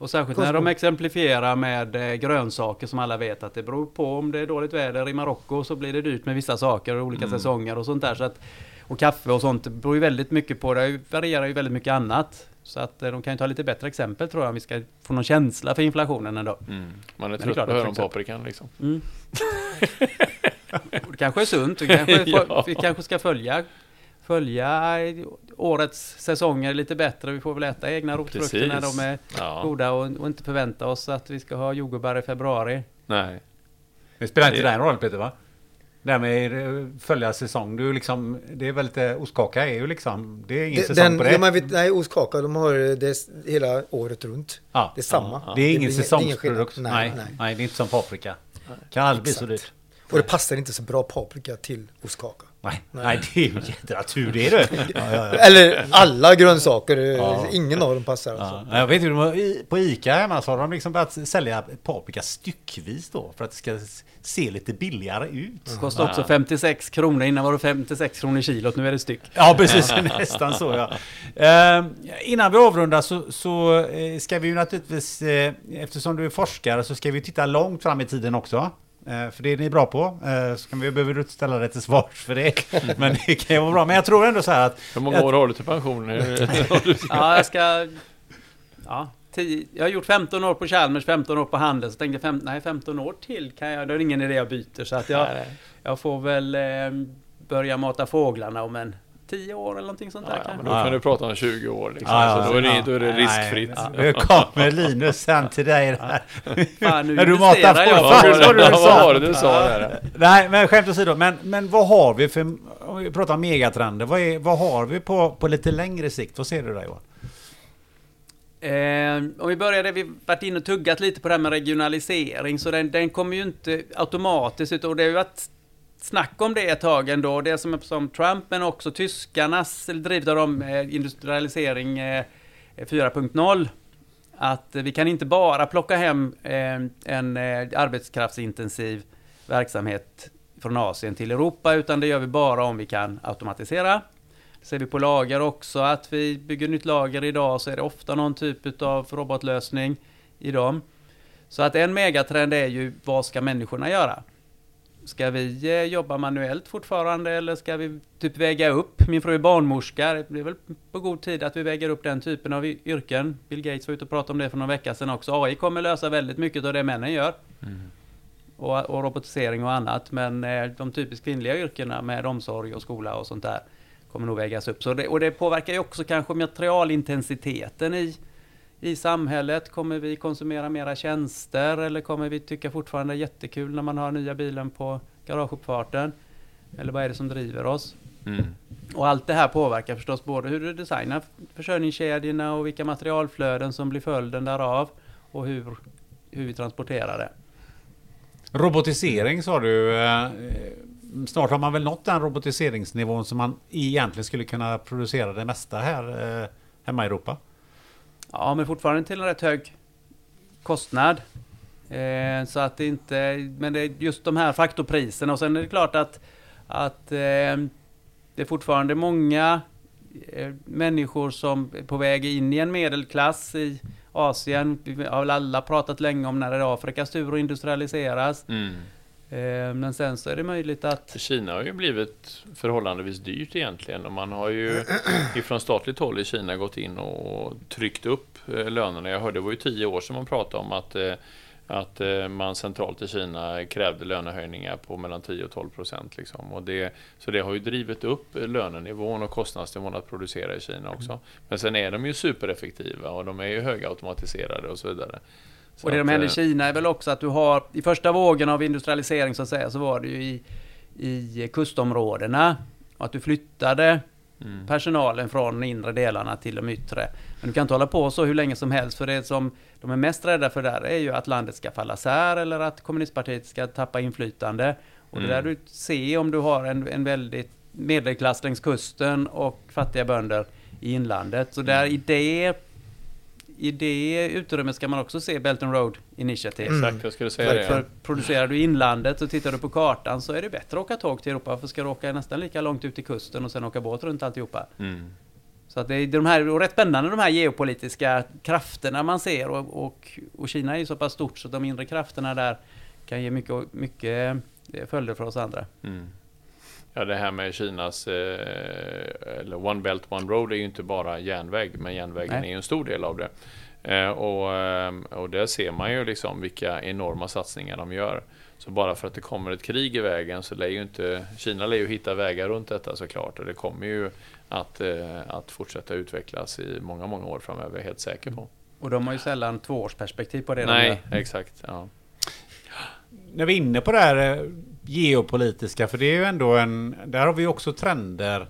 Och särskilt när de exemplifierar med eh, grönsaker som alla vet att det beror på om det är dåligt väder i Marocko så blir det dyrt med vissa saker och olika säsonger och sånt där. Så att, och kaffe och sånt beror ju väldigt mycket på, det varierar ju väldigt mycket annat. Så att eh, de kan ju ta lite bättre exempel tror jag om vi ska få någon känsla för inflationen ändå. Mm. Man är trött på att höra om paprikan liksom. Mm. (laughs) Det kanske är sunt. Vi kanske, (laughs) Ja. vi kanske ska följa, följa årets säsonger lite bättre. Vi får väl äta egna rotfrukter när de är Ja. goda och, och inte förvänta oss att vi ska ha jordgubbar i februari. Nej. Det spelar inte den roll Peter va? Det här med eh, följa säsong. Du är liksom, det är väl lite, ostkaka är ju liksom, det är ingen säsong Den, på det. ja, man vet, nej, ostkaka, de har det hela året runt. ja. Det är samma. Ja, Det är ingen det säsongsprodukt. nej, Nej, nej. nej. det är inte som paprika. Kan aldrig bli så dyrt. Och det passar inte så bra paprika till ostkaka. Nej, Nej. nej. det är ju jädra tur det är det. (laughs) Ja, ja, ja. (laughs) Eller alla grönsaker, Ja. ingen av dem passar Ja, alltså. jag vet ju, på Ica hemma så har de liksom börjat sälja paprika styckvis då för att det ska se lite billigare ut. Kostar också Ja. 56 kronor. Innan var det 56 kronor kilot. Nu är det styck. Ja, precis. (laughs) Nästan så ja. Eh, innan vi avrundar så, så eh, ska vi ju naturligtvis, eh, eftersom du är forskare, så ska vi titta långt fram i tiden också. Eh, för det är ni bra på. Eh, så kan vi, behöver du inte ställa dig till svars för det. (laughs) Men det kan ju vara bra. Men jag tror ändå så här att... Hur många att- år har du till pension? (laughs) (laughs) Ja, jag ska... Ja, 10, jag har gjort 15 år på Chalmers, 15 år på Handels. Så tänkte jag, fem, nej 15 år till kan jag, det är ingen idé jag byter. Så att jag, jag får väl eh, börja mata fåglarna om en 10 år eller någonting sånt där Ja, ja, men då Ja. kan du prata om 20 år liksom. Ja, ja, så då är det, ja. då är det riskfritt. nej. Nu kommer Linus sen till dig. där. Fan, nu När du matar på- Vad Fan, vad du vad sa. var det du sa där? Nej, men skämt åsido. Men, men vad har vi för... Om vi pratar om megatrender. Vad, är, vad har vi på, på lite längre sikt? Vad ser du där Johan? Eh, om vi börjar där vi varit inne och tuggat lite på det här med regionalisering, så den, den kommer ju inte automatiskt, utan och det har ju varit snack om det ett tag ändå. Det som, som Trump, men också tyskarnas, eller drivet av dem, eh, industrialisering eh, 4.0. Att vi kan inte bara plocka hem eh, en arbetskraftsintensiv verksamhet från Asien till Europa, utan det gör vi bara om vi kan automatisera. Ser vi på lager också, att vi bygger nytt lager idag så är det ofta någon typ av robotlösning i dem. Så att en megatrend är ju, vad ska människorna göra? Ska vi eh, jobba manuellt fortfarande eller ska vi typ väga upp? Min fru är barnmorska, det blir väl på god tid att vi väger upp den typen av yrken. Bill Gates var ute och pratade om det för några veckor sedan också. AI kommer lösa väldigt mycket av det männen gör. Och, och robotisering och annat. Men eh, de typiskt kvinnliga yrkena med omsorg och skola och sånt där kommer nog vägas upp. Så det, och det påverkar ju också kanske materialintensiteten i, i samhället. Kommer vi konsumera mera tjänster eller kommer vi tycka fortfarande jättekul när man har nya bilen på garageuppfarten? Eller vad är det som driver oss? Mm. Och allt det här påverkar förstås både hur du designar försörjningskedjorna och vilka materialflöden som blir följden därav och hur, hur vi transporterar det. Robotisering sa du. eh, Snart har man väl nått den robotiseringsnivån som man egentligen skulle kunna producera det mesta här eh, hemma i Europa. Ja, men fortfarande till en rätt hög kostnad. Eh, så att det inte, men det är just de här faktorpriserna och sen är det klart att, att eh, det är fortfarande många eh, människor som är på väg in i en medelklass i Asien. Vi har väl alla pratat länge om när det är Afrikas tur att industrialiseras. Mm. Eh, men sen så är det möjligt att Kina har ju blivit förhållandevis dyrt egentligen och man har ju (clears throat) ifrån statligt håll i Kina gått in och tryckt upp eh, lönerna. Jag hörde det var ju tio år sedan man pratade om att, eh, att man centralt i Kina krävde lönehöjningar på mellan 10 och 12 procent. Liksom. Och det, så det har ju drivit upp lönenivån och kostnadsnivån att producera i Kina också. Men sen är de ju supereffektiva och de är ju högautomatiserade och så vidare. Och det som hände i eh, Kina är väl också att du har, i första vågen av industrialisering så att säga, så var det ju i, i kustområdena. Och att du flyttade mm. personalen från de inre delarna till de yttre. Men du kan inte hålla på så hur länge som helst, för det som de är mest rädda för där är ju att landet ska falla sär eller att kommunistpartiet ska tappa inflytande. Och det Mm. där du ser om du har en, en väldigt medelklass längs kusten och fattiga bönder i inlandet. Så där i det, i det utrymmet ska man också se Belt and Road Initiative. Mm. Exakt, jag skulle säga det. För producerar du inlandet och tittar du på kartan så är det bättre att åka tåg till Europa. För ska du åka nästan lika långt ut till kusten och sen åka båt runt alltihopa. Mm. Så att det är de här, och rätt spännande de här geopolitiska krafterna man ser och, och, och Kina är ju så pass stort så de inre krafterna där kan ge mycket, mycket eh, följder för oss andra. Mm. Ja, det här med Kinas, eh, eller One Belt One Road är ju inte bara järnväg, men järnvägen Nej. är ju en stor del av det. Eh, och, eh, och där ser man ju liksom vilka enorma satsningar de gör. Så bara för att det kommer ett krig i vägen så lär ju inte Kina lär ju hitta vägar runt detta såklart och det kommer ju att, eh, att fortsätta utvecklas i många, många år framöver, är helt säker på. Och de har ju sällan tvåårsperspektiv på det. Nej, de exakt. Ja. När vi är inne på det här eh, geopolitiska, för det är ju ändå en... Där har vi också trender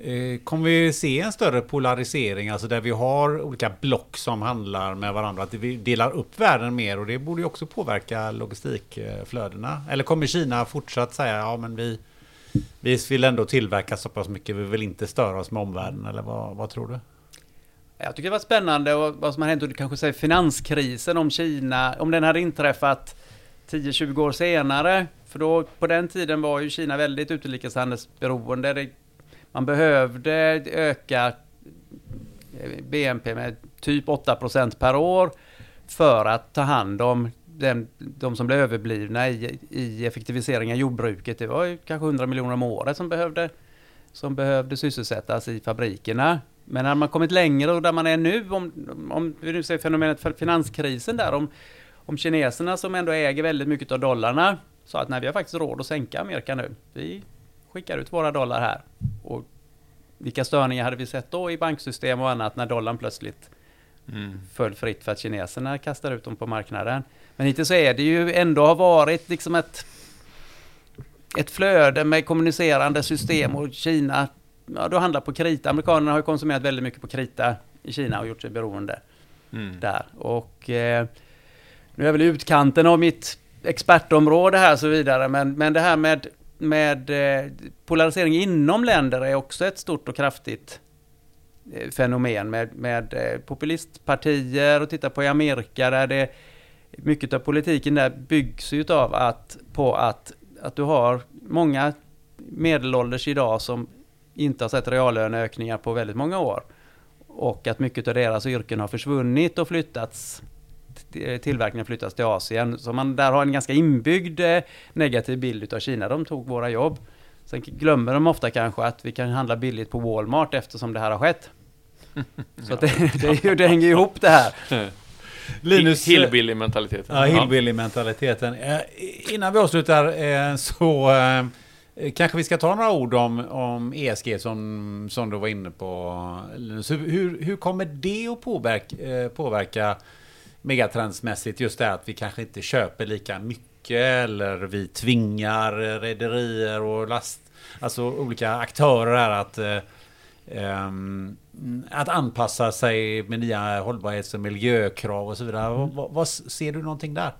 eh, kommer vi se en större polarisering, alltså där vi har olika block som handlar med varandra, att vi delar upp världen mer och det borde ju också påverka logistikflödena. Eller kommer Kina fortsatt säga, ja men vi, vi vill ändå tillverka så pass mycket, vi vill inte störa oss med omvärlden, eller vad, vad tror du? Jag tycker det var spännande och vad som har hänt under kanske säger finanskrisen om Kina, om den hade inträffat 10-20 år senare. För då på den tiden var ju Kina väldigt utrikeshandelsberoende. Det man behövde öka eh, BNP med typ 8% per år för att ta hand om den, de som blev överblivna i, i effektivisering av jordbruket. Det var ju kanske 100 miljoner om året som behövde, som behövde sysselsättas i fabrikerna. Men när man kommit längre och där man är nu, om, om vi nu ser fenomenet för finanskrisen där, om, om kineserna som ändå äger väldigt mycket av dollarna sa att nej, vi har faktiskt råd att sänka Amerika nu. Vi skickar ut våra dollar här. Och vilka störningar hade vi sett då i banksystem och annat när dollarn plötsligt mm. föll fritt för att kineserna kastar ut dem på marknaden. Men inte så är det ju ändå har varit liksom ett, ett flöde med kommunicerande system och Kina, ja, då handlar på krita. Amerikanerna har konsumerat väldigt mycket på krita i Kina och gjort sig beroende mm. där. Och eh, nu är väl utkanten av mitt expertområde här och så vidare, men, men det här med med eh, polarisering inom länder är också ett stort och kraftigt eh, fenomen med, med eh, populistpartier och titta på i Amerika där det mycket av politiken där byggs ju av att på att, att du har många medelålders idag som inte har sett reallöneökningar på väldigt många år. Och att mycket av deras yrken har försvunnit och flyttats tillverkningen flyttas till Asien. Så man där har en ganska inbyggd eh, negativ bild av Kina. De tog våra jobb. Sen glömmer de ofta kanske att vi kan handla billigt på Walmart eftersom det här har skett. (laughs) Så det, det, det hänger ihop det här. (laughs) Linus... Hillbilly-mentaliteten. Ja, hillbilly-mentaliteten. Eh, innan vi avslutar så kanske vi ska ta några ord om, om ESG som, som du var inne på. Linus. Hur, hur kommer det att påverka, påverka megatrendsmässigt just det att vi kanske inte köper lika mycket eller vi tvingar rederier och last, alltså olika aktörer här att um, att anpassa sig med nya hållbarhets och miljökrav och så vidare. Mm. Vad, vad, ser du någonting där?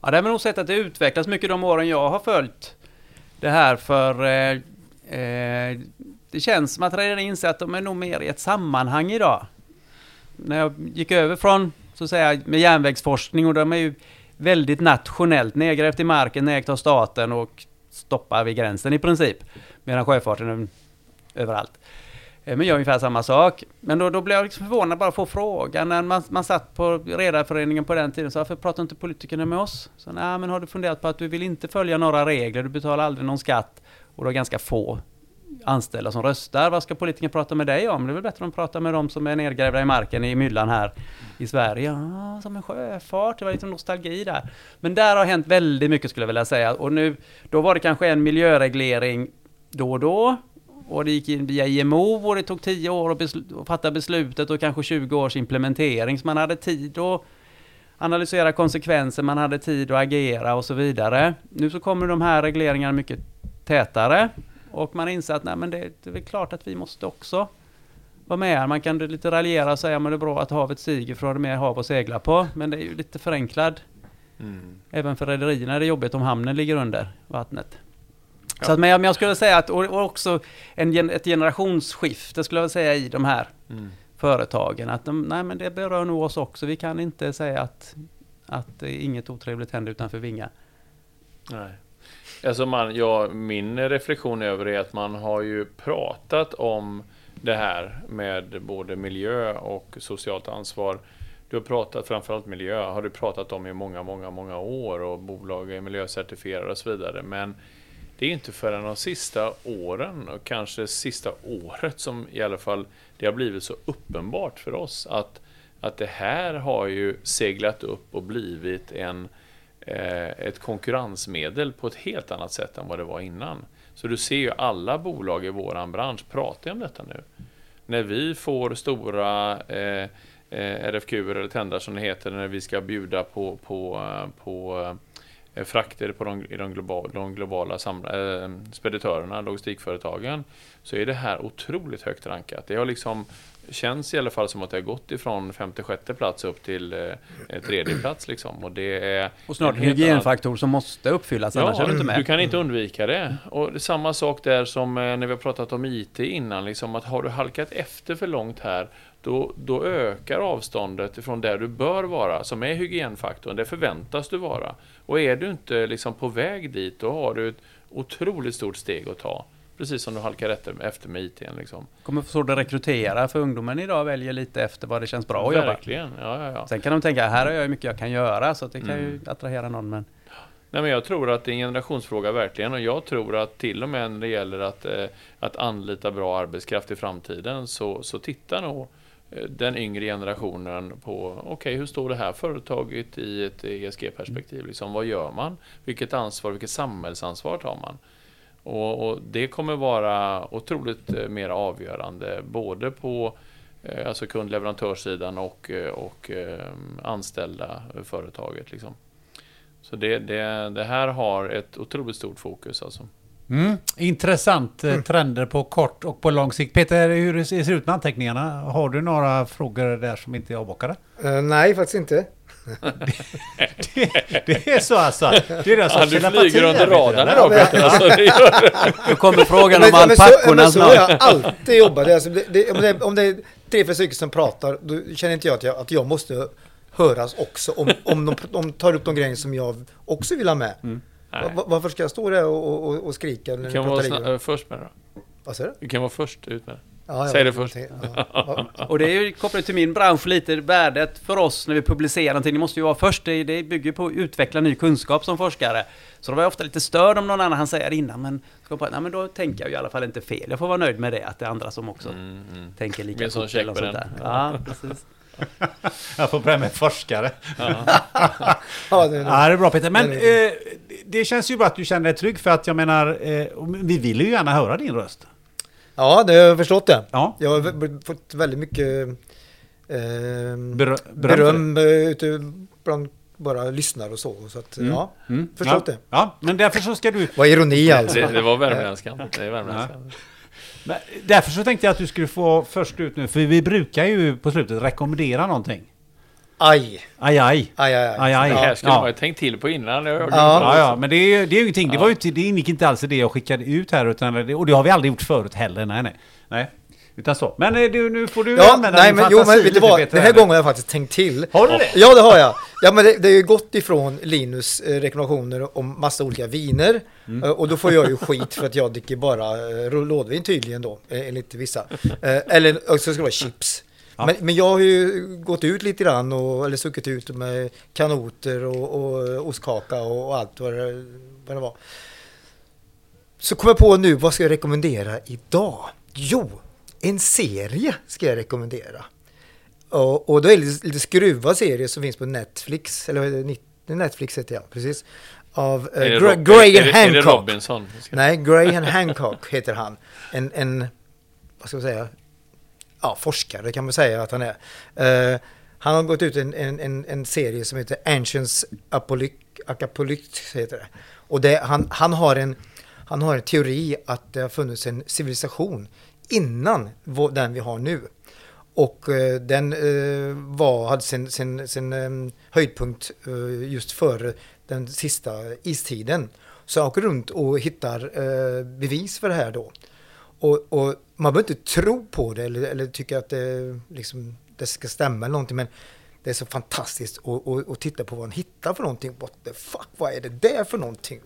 Ja, det har nog sett att det utvecklas mycket de åren jag har följt det här för eh, eh, det känns som att redarna inser att de är nog mer i ett sammanhang idag. När jag gick över från så att säga, med järnvägsforskning och de är ju väldigt nationellt nedgrävt i marken, ägt av staten och stoppar vid gränsen i princip. Medan sjöfarten är överallt. Eh, men gör ungefär samma sak. Men då, då blev jag liksom förvånad bara att få frågan när man, man satt på Redarföreningen på den tiden. Så varför pratar inte politikerna med oss? Så nej, men har du funderat på att du vill inte följa några regler, du betalar aldrig någon skatt och du har ganska få anställda som röstar. Vad ska politikerna prata med dig om? Det är väl bättre att prata med de som är nedgrävda i marken i myllan här i Sverige. Ah, som en sjöfart, det var lite nostalgi där. Men där har hänt väldigt mycket skulle jag vilja säga. Och nu, då var det kanske en miljöreglering då och då. Och det gick in via IMO och det tog 10 år att, besl att fatta beslutet och kanske 20 års implementering. Så man hade tid att analysera konsekvenser, man hade tid att agera och så vidare. Nu så kommer de här regleringarna mycket tätare och man inser att nej, men det, det är väl klart att vi måste också vara med. Man kan lite raljera och säga att det är bra att havet stiger för att ha mer hav att segla på. Men det är ju lite förenklad. Mm. Även för rederierna är det jobbigt om hamnen ligger under vattnet. Ja. Så att, men jag skulle säga att och också en, ett generationsskifte skulle jag säga i de här mm. företagen. Att de, nej men det berör nog oss också. Vi kan inte säga att, att inget otrevligt händer utanför Vinga. Nej. Alltså man, ja, min reflektion över det är att man har ju pratat om det här med både miljö och socialt ansvar. Du har pratat, framförallt miljö, har du pratat om i många, många, många år och bolag är miljöcertifierade och så vidare. Men det är inte förrän de sista åren och kanske sista året som i alla fall det har blivit så uppenbart för oss att, att det här har ju seglat upp och blivit en, eh, Eh, ett konkurrensmedel på ett helt annat sätt än vad det var innan. Så du ser ju alla bolag i våran bransch pratar om detta nu. När vi får stora eh, eh RFQ eller tändar som det heter, när vi ska bjuda på, på, eh, på eh, frakter på de, i de globala, de globala samla, eh, speditörerna, logistikföretagen, så är det här otroligt högt rankat. Det har liksom känns i alla fall som att det har gått ifrån femte, sjätte plats upp till eh, tredje plats liksom. Och det är... Och snart en en helt annan- hygienfaktor som måste uppfyllas, annars är du inte med. du kan inte undvika det. Och det samma sak där som eh, när vi har pratat om IT innan, liksom att har du halkat efter för långt här, då, då ökar avståndet ifrån där du bör vara, som är hygienfaktorn. Det förväntas du vara. Och är du inte liksom på väg dit, då har du ett otroligt stort steg att ta. Precis som du halkar efter, efter med IT. Liksom. Kommer svårt att rekrytera, för ungdomen idag väljer lite efter vad det känns bra att jobba. Verkligen. Ja, ja, ja. Sen kan de tänka, här har jag mycket jag kan göra, så det kan Mm. ju attrahera någon. Men Nej, men jag tror att det är en generationsfråga verkligen och jag tror att till och med när det gäller att, eh, att anlita bra arbetskraft i framtiden så, så tittar nog eh, den yngre generationen på okej, hur står det här företaget i ett ESG-perspektiv? Liksom, vad gör man? Vilket ansvar, vilket samhällsansvar tar man? Och, och det kommer vara otroligt eh, mer avgörande både på eh, alltså kund-leverantörssidan och, eh, och eh, anställda företaget. Liksom. Så det, det, det här har ett otroligt stort fokus alltså. Mm. Intressant eh, trender på kort och på lång sikt. Peter, hur det ser ut med anteckningarna? Har du några frågor där som inte är avbockade? Eh, nej, faktiskt inte. Det, det är så alltså? Det är som Ja, du flyger under här, radarn idag Peter. Alltså, det gör du. (laughs) då kommer frågan om Men- men så- alpackorna har snart. jag alltid jobbat. Alltså, det, det, om, det, om det är tre, fyra stycken som pratar, då känner inte jag att jag, att jag måste höras också om, om de, de tar upp de grejer som jag också vill ha med. Va- Varför ska jag stå där och, och, och skrika när Du kan vara äh, först med det då. Vad säger du? Du kan vara först ut med det. Ja, Säg det först. Ja. (laughs) Och det är ju kopplat till min bransch lite, värdet för oss när vi publicerar någonting. Det måste ju vara först, det, det bygger på att utveckla ny kunskap som forskare. Så då var jag ofta lite störd om någon annan han säger innan, men, ska på, nej, men då tänker jag ju i alla fall inte fel. Jag får vara nöjd med det, att det är andra som också Mm, mm. tänker lika fort check eller något på sånt den. där. Ja, precis. (laughs) Jag får börja med forskare. Ja, (laughs) det är Ja, det är bra Peter. Men Det är eh, det känns ju bra att du känner dig trygg för att jag menar, eh, vi vill ju gärna höra din röst. Ja, det har jag förstått det. Ja. Jag har fått väldigt mycket eh, Berö- beröm beröm eh, ute bland bara lyssnare och så. så att, Mm. ja, Mm. förstått ja. det. Ja, men därför så ska du... Vad ironi alltså. Det, det var värmländskan. Det är värmländskan. Men Därför så tänkte jag att du skulle få först ut nu, för vi brukar ju på slutet rekommendera någonting. Aj, Aj, aj. aj, aj. aj. Aj, aj. Det här skulle Ja. man ju tänkt till på innan. Jag Ja. Ja, ja, men det är, det är ju ingenting. Det, var ju inte, det ingick inte alls i det jag skickade ut här. Utan det, och det har vi aldrig gjort förut heller. Nej, nej. nej. Utan så. Men eh, du, nu får du Ja, använda nej din men jo fantasi men vet du vad? Den här gången har jag faktiskt tänkt till. Har du det? Ja det har jag. Ja men det, det är ju gått ifrån Linus eh, rekommendationer om massa olika viner. Mm. Eh, och då får jag ju skit för att jag dricker bara eh, rådvin tydligen då, eh, enligt vissa. Eh, eller också ska det vara chips. Ja. Men, men jag har ju gått ut lite grann och, eller stuckit ut med kanoter och, och ostkaka och, och allt vad det, vad det var. Så kom jag på nu, vad ska jag rekommendera idag? Jo, en serie ska jag rekommendera. Och, och då är det lite, lite skruvad serie som finns på Netflix, eller Netflix heter jag, precis. Av eh, Är det Gra- Rob- Graham det- Är det Hancock. Robinson? Nej, Graham Hancock heter han. En, en, vad ska man säga, ja, forskare kan man säga att han är. Eh, han har gått ut en, en, en, en serie som heter Ancients Apolyc- Acapolyx heter det. Och det, han, han, har en, han har en teori att det har funnits en civilisation innan vår, den vi har nu. Och eh, den eh, var, hade sin, sin, sin eh, höjdpunkt eh, just före den sista istiden. Så jag åker runt och hittar eh, bevis för det här då. Och, och man behöver inte tro på det eller, eller tycka att det, liksom, det ska stämma eller någonting. Men det är så fantastiskt att, att, att titta på vad han hittar för någonting. What the fuck, vad är det där för någonting?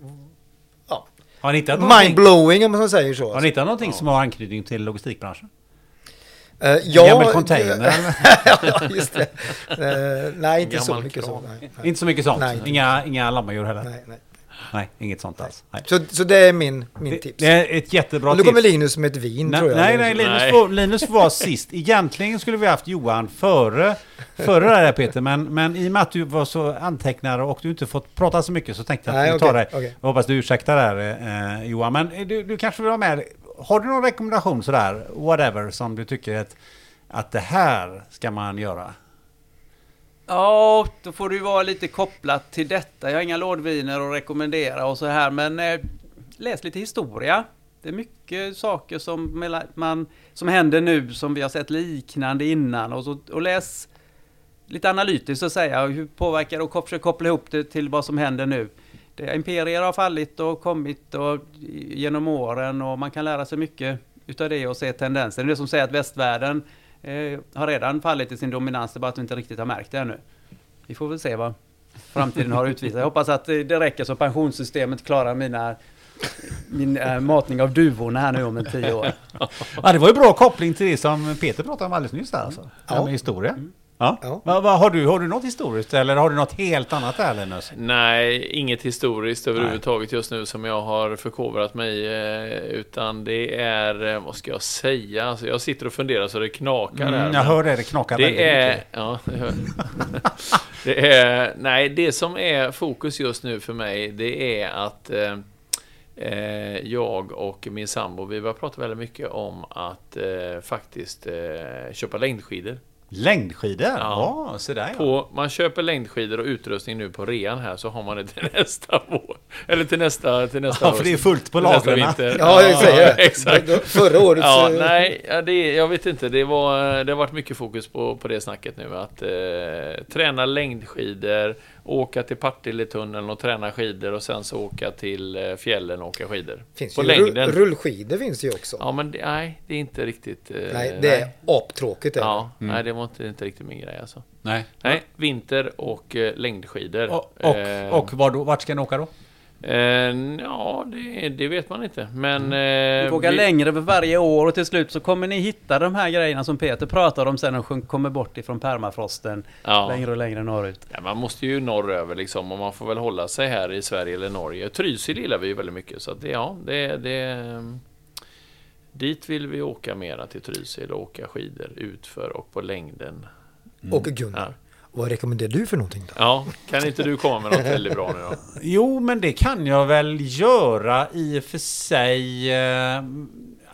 Ja. Har ni hittat Mindblowing om man säger så. har ni hittat någonting som har anknytning till logistikbranschen? En ja, gammal container (laughs) ja, (laughs) just det. Eh, nej, inte så mycket så. kran. Nej, nej. Inte så mycket sånt? Nej. Inga, inga lammadjur heller? Nej. Nej, nej. inget sånt alls. Nej. Så, så det är min, min Det, tips. det är ett jättebra Och nu tips. kommer Linus med ett vin Nej, tror jag. nej, nej, Linus, Nej. Får, Linus var sist. Egentligen skulle vi haft Johan före, före det här Peter, men, men i och med att du var så antecknare och du inte fått prata så mycket så tänkte jag att Nej, vi tar okej, det. okej. Jag hoppas du ursäktar där eh, Johan, men du, du kanske vill vara med. Har du någon rekommendation sådär, whatever, som du tycker att, att det här ska man göra? Ja, då får det ju vara lite kopplat till detta. Jag har inga lådviner att rekommendera och så här, men eh, läs lite historia. Det är mycket saker som, man, som händer nu som vi har sett liknande innan. Och, så, och läs lite analytiskt så att säga. Hur påverkar det och försök koppla ihop det till vad som händer nu. Det, imperier har fallit och kommit och, genom åren och man kan lära sig mycket utav det och se tendenser. Det är det som säger att västvärlden eh, har redan fallit i sin dominans, det är bara att vi inte riktigt har märkt det ännu. Vi får väl se vad framtiden har utvisat. Jag hoppas att eh, det räcker så pensionssystemet klarar mina min äh, matning av duvorna här nu om en tio år. Ja, det var ju bra koppling till det som Peter pratade om alldeles nyss där alltså. Ja. med historia. Ja. Ja. Va, va, har, du, har du något historiskt eller har du något helt annat där Linus? Nej, inget historiskt överhuvudtaget just nu som jag har förkovrat mig eh, Utan det är, eh, vad ska jag säga? Alltså jag sitter och funderar så det knakar här. Mm, jag hör det, det knakar väldigt Det är, mycket. ja, det hör. (laughs) det är, nej, det som är fokus just nu för mig, det är att eh, jag och min sambo, vi börjar prata väldigt mycket om att faktiskt köpa längdskidor. Längdskidor? Ja, Ja. så där ja. På, man köper längdskidor och utrustning nu på rean här, så har man det till (laughs) nästa vår. Eller till nästa, till nästa Ja, för det är fullt på lagren. Ja, jag säger. (laughs) Exakt. Förra året Ja, så... nej, ja, det, jag vet inte. Det, var, det har varit mycket fokus på, på det snacket nu. Att eh, träna längdskidor, åka till Partilletunneln och träna skidor och sen så åka till eh, fjällen och åka skidor. finns på ju längden. rull, rullskidor finns det ju också. Ja, men det, nej, det är inte riktigt... Eh, nej, det är aptråkigt. det. Ja, nej, det var inte, inte riktigt min grej alltså. Nej. Nej, vinter och eh, längdskidor. Och, och, och var då, vart ska ni åka då? Eh, ja, det, det vet man inte. Men... Vi Eh, får åka vi- längre för varje år och till slut så kommer ni hitta de här grejerna som Peter pratar om sen och kommer bort ifrån permafrosten Ja. längre och längre norrut. Ja, man måste ju norröver liksom och man får väl hålla sig här i Sverige eller Norge. Trysil gillar vi ju väldigt mycket så att det, ja, det, det... Dit vill vi åka mera till Trysil och åka skidor utför och på längden. Och Gunnar, vad rekommenderar du för någonting då? Ja, kan inte du komma med något väldigt bra nu då? Jo, men det kan jag väl göra i och för sig. eh,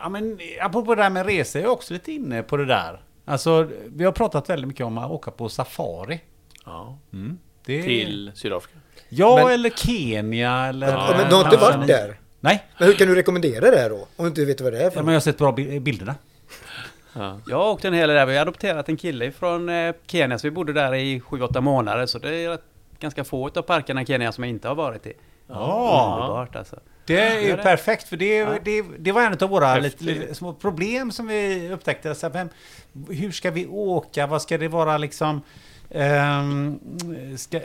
Ja, men apropå det där med resor, jag är också lite inne på det där. Alltså, vi har pratat väldigt mycket om att åka på safari. Ja, Mm. Det... till Sydafrika. Ja, Men- eller Kenya eller... Ja, men du har inte varit där? Nej, Men hur kan du rekommendera det här då? Om du inte vet vad det är för ja, men jag har sett bra bi- bilderna. Ja. Jag har åkt en hel del där. Vi har adopterat en kille från eh, Kenya så vi bodde där i 7-8 månader. Så det är ganska få av parkerna i Kenya som jag inte har varit i. Ja, Underbart alltså. det är ju Ja, det- perfekt för det, Ja. det, det var en av våra lite, lite små problem som vi upptäckte. Så vem, hur ska vi åka? Vad ska det vara liksom? ehm, ska,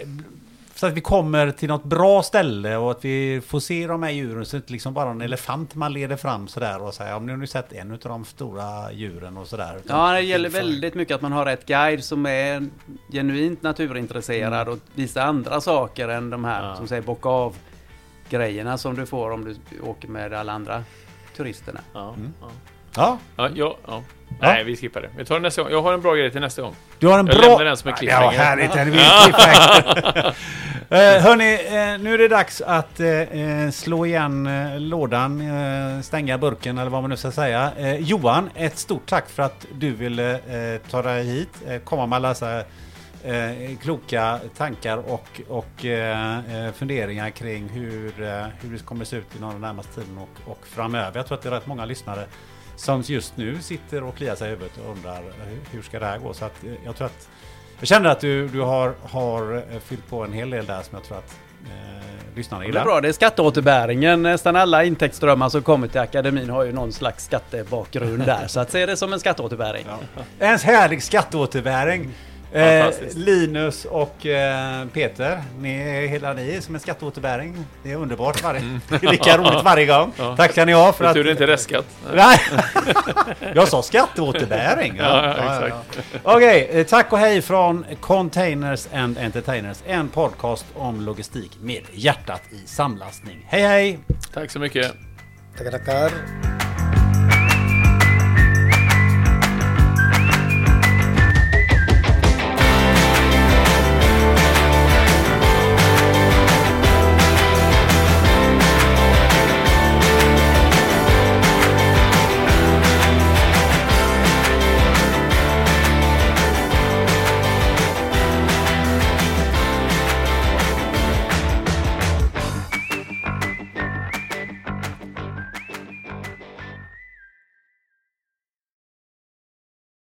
så att vi kommer till något bra ställe och att vi får se de här djuren så det inte liksom bara en elefant man leder fram sådär och säger men nu har ni sett en av de stora djuren och sådär. Ja, det gäller väldigt mycket att man har rätt guide som är genuint naturintresserad och visar andra saker än de här Ja. som säger bocka av grejerna som du får om du åker med alla andra turisterna. Ja, Mm. ja. Ja, Ja, ja, ja. Nej, vi skippar det. Vi tar det nästa gång. Jag har en bra grej till nästa gång. du har en Jag bra... lämnar den som en Ja, cliffhanger. härligt. Det blir cliffhanger. uh, (laughs) hörni, eh, nu är det dags att eh, eh, slå igen eh, lådan, eh, stänga burken eller vad man nu ska säga. Eh, Johan, ett stort tack för att du ville eh, ta dig hit, eh, komma med alla eh, kloka tankar och, och eh, eh, funderingar kring hur, eh, hur det kommer se ut inom den närmaste tiden och, och framöver. Jag tror att det är rätt många lyssnare som just nu sitter och kliar sig i huvudet och undrar eh, hur ska det här gå. Så att, eh, jag tror att jag känner att du, du har, har eh, fyllt på en hel del där som jag tror att eh, lyssnarna Det är gillar. bra, det är skatteåterbäringen. Nästan alla intäktsströmmar som kommer till akademin har ju någon slags skattebakgrund där. (laughs) Så att se det som en skatteåterbäring. En härlig skatteåterbäring. Eh. Linus och eh, Peter, ni är hela ni som en skatteåterbäring. Det är underbart varje, (laughs) det är lika roligt varje gång. Ja. Tack ska ni ha för att... tur det inte är restskatt. Nej, (laughs) jag sa skatteåterbäring. Ja, ja. Okej, eh, tack och hej från Containers and Entertainers. En podcast om logistik med hjärtat i samlastning. Hej hej! Tack så mycket. Tackar, tackar.